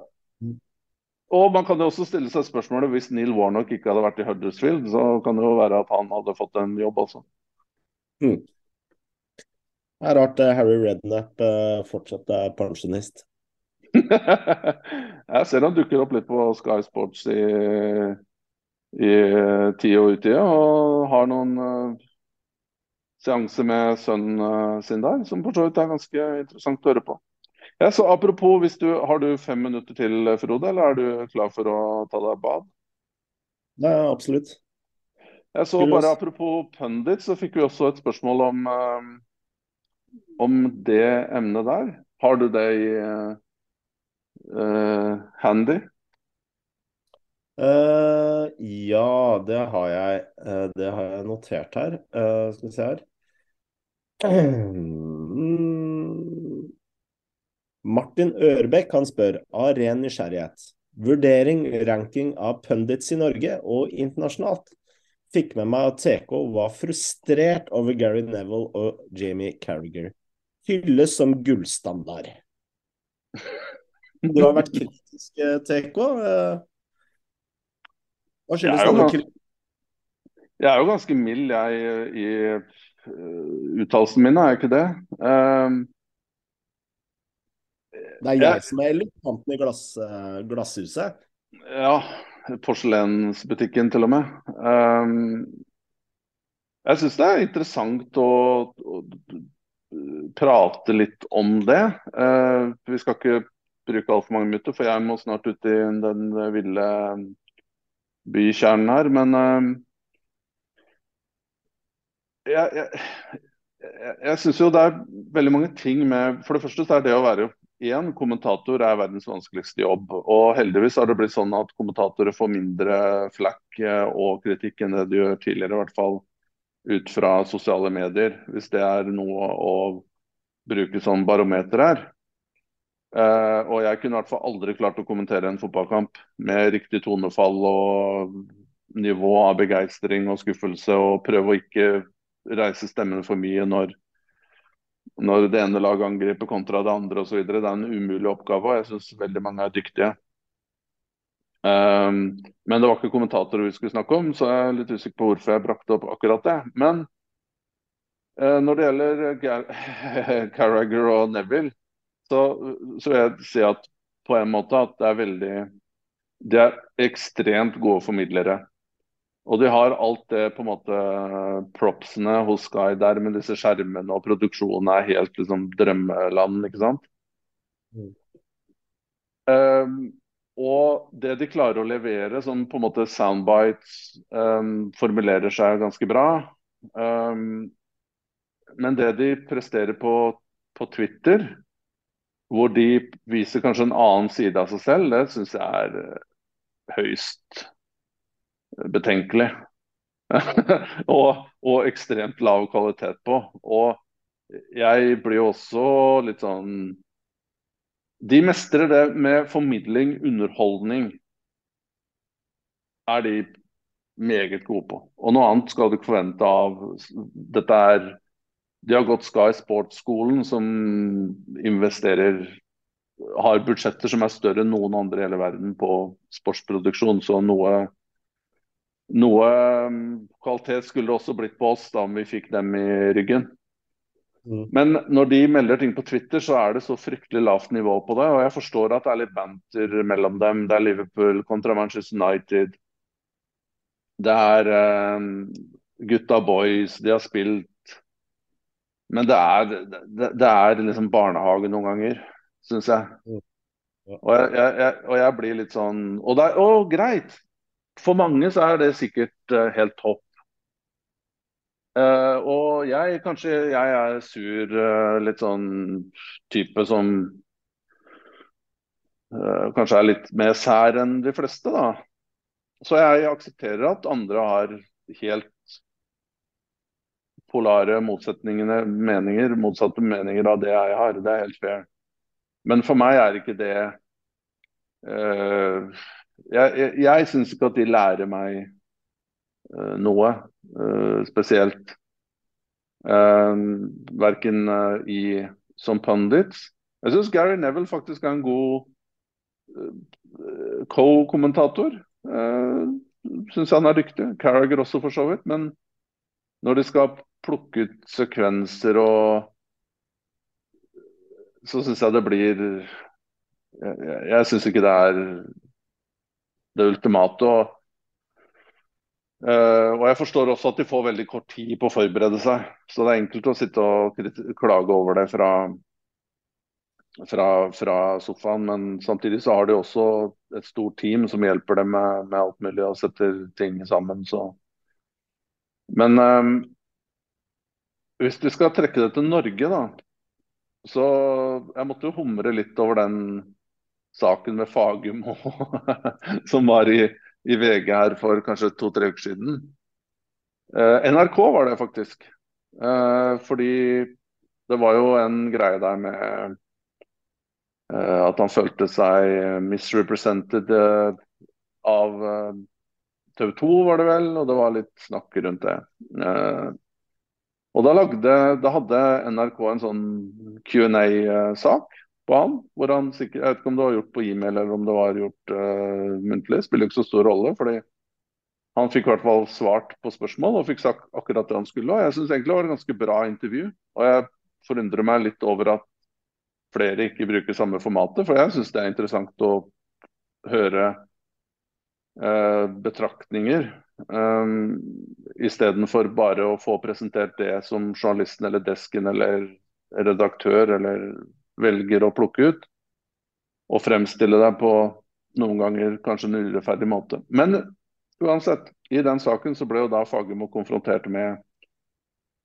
og man kan jo også stille seg spørsmålet hvis Neil Warnock ikke hadde vært i Huddersfield, så kan det jo være at han hadde fått en jobb også. Hmm. Det er rart eh, Harry Rednap uh, fortsatt er pensjonist. [laughs] jeg ser han dukker opp litt på Sky Sports i, i tida og utida, og har noen seanser med sønnen uh, sin der, som for så vidt er ganske interessant å høre på. Ja, så Apropos, hvis du, har du fem minutter til, Frode, eller er du klar for å ta deg bad? Ja, absolutt. Jeg så bare Apropos pundit, så fikk vi også et spørsmål om uh, om det emnet der. Har du det i uh, handy? Uh, ja, det har jeg. Uh, det har jeg notert her. skal vi se her. [clears throat] Martin Ørbekk han spør av ren nysgjerrighet. Vurdering, ranking av pundits i Norge og internasjonalt. Fikk med meg at TK var frustrert over Gary Neville og Jamie Carriger hylles som gullstandard. Du har vært kritisk, TK. Hva Jeg skyldes denne kritikken? Jeg er jo ganske mild jeg i uttalelsene mine, er jeg ikke det? Um, Det er jeg som er elefanten i glass, eh, glasshuset. ja, porselensbutikken til og med. Um, jeg syns det er interessant å, å prate litt om det. Uh, vi skal ikke bruke altfor mange minutter, for jeg må snart ut i den ville bykjernen her. Men uh, jeg, jeg, syns jo det er veldig mange ting med For det første så er det å være én kommentator er verdens vanskeligste jobb. Og heldigvis har det blitt sånn at kommentatorer får mindre flakk eh, og kritikk enn det de gjør tidligere, i hvert fall ut fra sosiale medier. Hvis det er noe å bruke som barometer her. Uh, og jeg kunne i hvert fall aldri klart å kommentere en fotballkamp med riktig tonefall og nivå av begeistring og skuffelse, og prøve å ikke reise stemmen for mye når når det ene laget angriper kontra det andre osv. Det er en umulig oppgave, og jeg syns veldig mange er dyktige. Um, men det var ikke kommentatorer vi skulle snakke om, så jeg er litt usikker på hvorfor jeg brakte opp akkurat det. Men uh, når det gjelder [laughs] Carragher og Neville, så, så vil jeg si at på en måte at det er veldig De er ekstremt gode formidlere. Og de har alt det på en måte propsene hos Sky der med disse skjermene og produksjonen er helt liksom drømmeland, ikke sant. Mm. Um, og det de klarer å levere som på en måte soundbites um, formulerer seg ganske bra. Um, men det de presterer på, på Twitter, hvor de viser kanskje en annen side av seg selv, det syns jeg er uh, høyst betenkelig. [laughs] og, og, ekstremt lav kvalitet på. Og jeg blir jo også litt sånn De mestrer det med formidling, underholdning. Er de meget gode på. Og noe annet skal du ikke forvente av Dette er De har gått Sky Sports-skolen, som investerer har budsjetter som er større enn noen andre i hele verden på sportsproduksjon. Så noe noe kvalitet skulle det også blitt på oss da om vi fikk dem i ryggen. Mm. Men når de melder ting på Twitter, så er det så fryktelig lavt nivå på det. Og jeg forstår at det er litt banter mellom dem. Det er Liverpool kontra Manchester United. Det er uh, gutta boys, de har spilt. Men det er, det, det er liksom barnehage noen ganger, syns jeg. Mm. Og jeg, jeg, jeg, og jeg blir litt sånn Og det er å, greit! For mange så er det sikkert uh, helt topp. Uh, og jeg kanskje jeg er sur, uh, litt sånn type som kanskje er litt mer sær enn de fleste, da. Så jeg aksepterer at andre har helt polare motsetningene, meninger, motsatte meninger av det jeg har. Det er helt fair. Men for meg er ikke det jeg, jeg, jeg syns ikke at de lærer meg uh, noe uh, spesielt. Uh, verken i som pundits. Jeg syns Gary Neville faktisk er en god co-kommentator. Uh, syns han er dyktig. Carragher også, for så vidt. Men når de skal plukke ut sekvenser og Så syns jeg det blir Jeg, jeg, jeg syns ikke det er det ultimate. Og, uh, og jeg forstår også at de får veldig kort tid på å forberede seg. Så det er enkelt å sitte og klage over det fra, fra, fra sofaen. Men samtidig så har de også et stort team som hjelper dem med, med alt mulig og setter ting sammen. Så. Men um, hvis vi skal trekke det til Norge, da. Så jeg måtte jo humre litt over den saken med Fagum [laughs] som var i, i, VG her for kanskje to-tre uker siden. Eh, NRK var det faktisk. Eh, fordi det var jo en greie der med eh, at han følte seg misrepresented av TV 2, var det vel, og det var litt snakk rundt det. og da, lagde, da hadde NRK en sånn Q&A-sak på han. hvor han sikkert, Jeg vet ikke om det var gjort på e-mail eller om det var gjort uh, muntlig. Spiller ikke så stor rolle. fordi han fikk i hvert fall svart på spørsmål og fikk sagt akkurat det han skulle. Og jeg syns egentlig det var et ganske bra intervju. Og jeg forundrer meg litt over at flere ikke bruker samme formatet, for jeg syns det er interessant å høre uh, betraktninger. Um, Istedenfor bare å få presentert det som journalisten eller desken eller redaktør eller velger å plukke ut. Og fremstille deg på noen ganger kanskje en urettferdig måte. Men uansett, i den saken så ble jo da Fagermo konfrontert med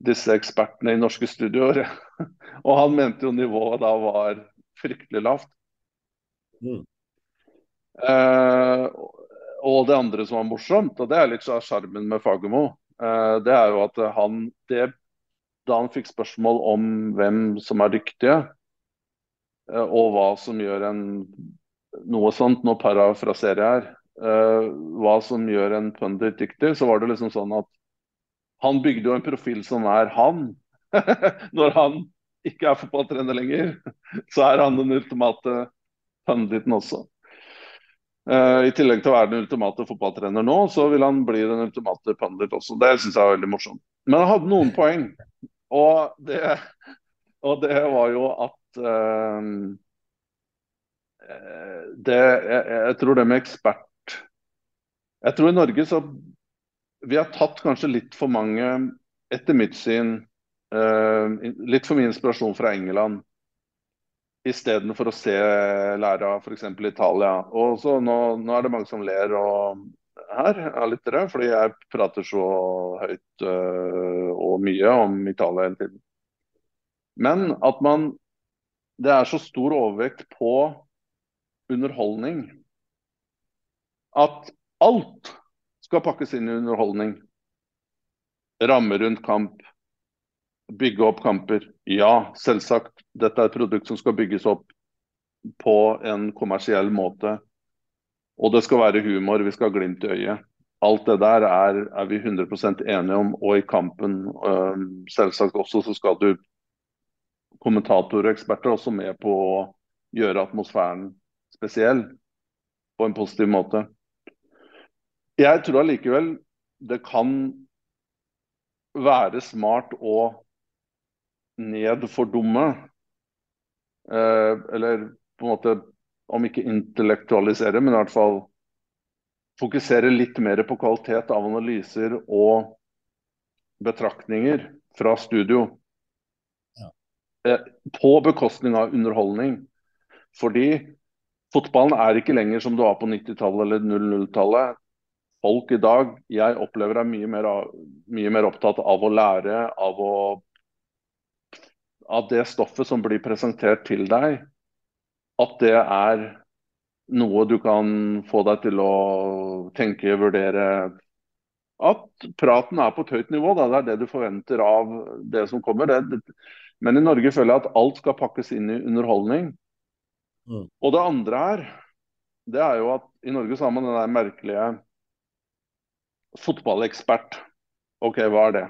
disse ekspertene i norske studioer. [laughs] og han mente jo nivået da var fryktelig lavt. Mm. Eh, og det andre som var morsomt, og det er litt av sjarmen med Fagermo, eh, det er jo at han det, Da han fikk spørsmål om hvem som er dyktige, og hva som gjør en noe sånt, nå parafraserer jeg her, eh, hva som gjør en pundit dyktig, så var det liksom sånn at han bygde jo en profil som er han. [laughs] Når han ikke er fotballtrener lenger, [laughs] så er han den ultimate punditen også. Uh, I tillegg til å være den ultimate fotballtrener nå, så vil han bli den ultimate pundit også. Det syns jeg er veldig morsomt. Men han hadde noen poeng. Og det, og det var jo at uh, det, jeg, jeg, tror det med ekspert Jeg tror i Norge så Vi har tatt kanskje litt for mange, etter mitt syn, uh, litt for mye inspirasjon fra England istedenfor å se lære av f.eks. Italia. Og så nå, nå, er det mange som ler og, her av lyttere, fordi jeg prater så høyt uh, og mye om Italia hele tiden. Men at man Det er så stor overvekt på underholdning at alt skal pakkes inn i underholdning. Ramme rundt kamp, bygge opp kamper. Ja, selvsagt. Dette er et produkt som skal bygges opp på en kommersiell måte. Og det skal være humor, vi skal ha glimt i øyet. Alt det der er, er vi 100% enige om. Og i kampen selvsagt også så skal du kommentatorer og eksperter også med på å gjøre atmosfæren spesiell på en positiv måte. Jeg tror allikevel det kan være smart å nedfordumme. Eh, eller på en måte, om ikke intellektualisere, men i hvert fall fokusere litt mer på kvalitet av analyser og betraktninger fra studio. Eh, på bekostning av underholdning. Fordi fotballen er ikke lenger som du var på 90-tallet eller 00-tallet. Folk i dag, jeg opplever er mye mer, mye mer opptatt av å lære, av å av det stoffet som blir presentert til deg, at det er noe du kan få deg til å tenke, vurdere At praten er på et høyt nivå. Da. Det er det du forventer av det som kommer. Det, men i Norge føler jeg at alt skal pakkes inn i underholdning. Mm. Og det andre her, det er jo at i Norge så har man den der merkelige fotballekspert. OK, hva er det?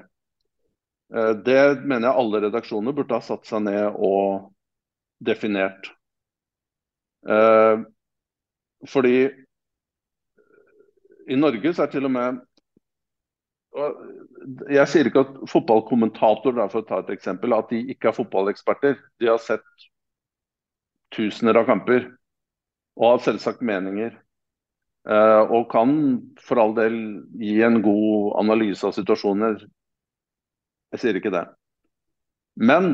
Eh, det mener jeg alle redaksjoner burde ha satt seg ned og definert. Eh, fordi i Norge så er til og med Jeg sier ikke at fotballkommentatorer for å ta et eksempel, at de ikke er fotballeksperter. De har sett tusener av kamper og har selvsagt meninger. Eh, og kan for all del gi en god analyse av situasjoner jeg sier ikke det. Men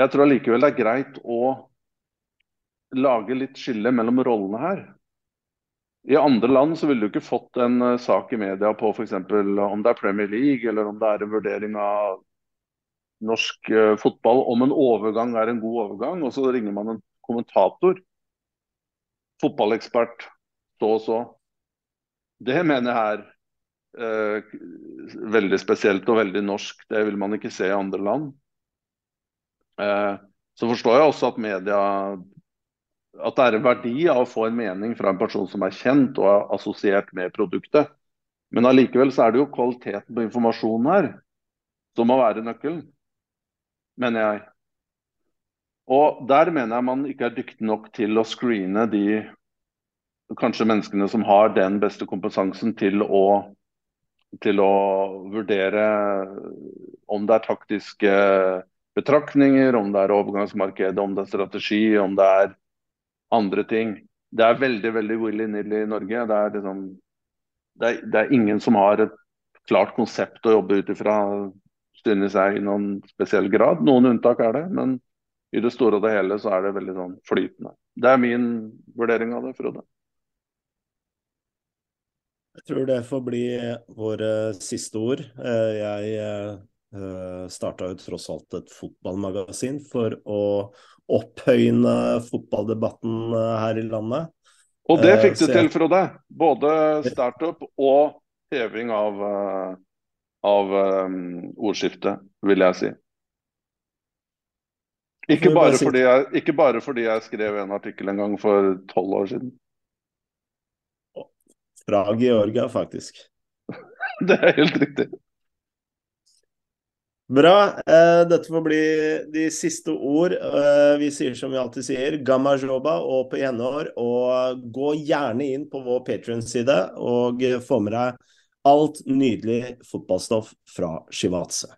jeg tror allikevel det er greit å lage litt skille mellom rollene her. I andre land så ville du ikke fått en uh, sak i media på f.eks. om det er Premier League eller om det er en vurdering av norsk uh, fotball, om en overgang er en god overgang, og så ringer man en kommentator. Fotballekspert så og så. Det mener jeg er eh, veldig spesielt og veldig norsk. Det vil man ikke se i andre land. Eh, så forstår jeg også at media at det er en verdi av å få en mening fra en person som er kjent og er assosiert med produktet. Men allikevel så er det jo kvaliteten på informasjonen her som må være nøkkelen, mener jeg. Og der mener jeg man ikke er dyktig nok til å screene de kanskje menneskene som har den beste kompetansen til å til å vurdere om det er taktiske betraktninger, om det er overgangsmarked, om det er strategi, om det er andre ting. Det er veldig veldig willy-nilly i Norge. Det er, liksom, det, er, det er, ingen som har et klart konsept å jobbe ut ifra, synes jeg, i noen spesiell grad. Noen unntak er det, men i det store og det hele så er det veldig sånn flytende. Det er min vurdering av det, Frode. Jeg tror det får bli våre siste ord. Eh, jeg eh, starta jo tross alt et fotballmagasin for å opphøyne fotballdebatten eh, her i landet. Og det fikk du til, Frode. Både startup og heving av, av um, ordskiftet, vil jeg si. Ikke bare, si... jeg, ikke bare, fordi jeg, skrev en artikkel en gang for tolv år siden. Fra Georgia, faktisk. [laughs] det er helt riktig. Bra. Eh, dette får bli de siste ord. Eh, vi sier som vi alltid sier, gamma joba og på gjenhår. Og gå gjerne inn på vår Patrion-side og få med deg alt nydelig fotballstoff fra Shivatse.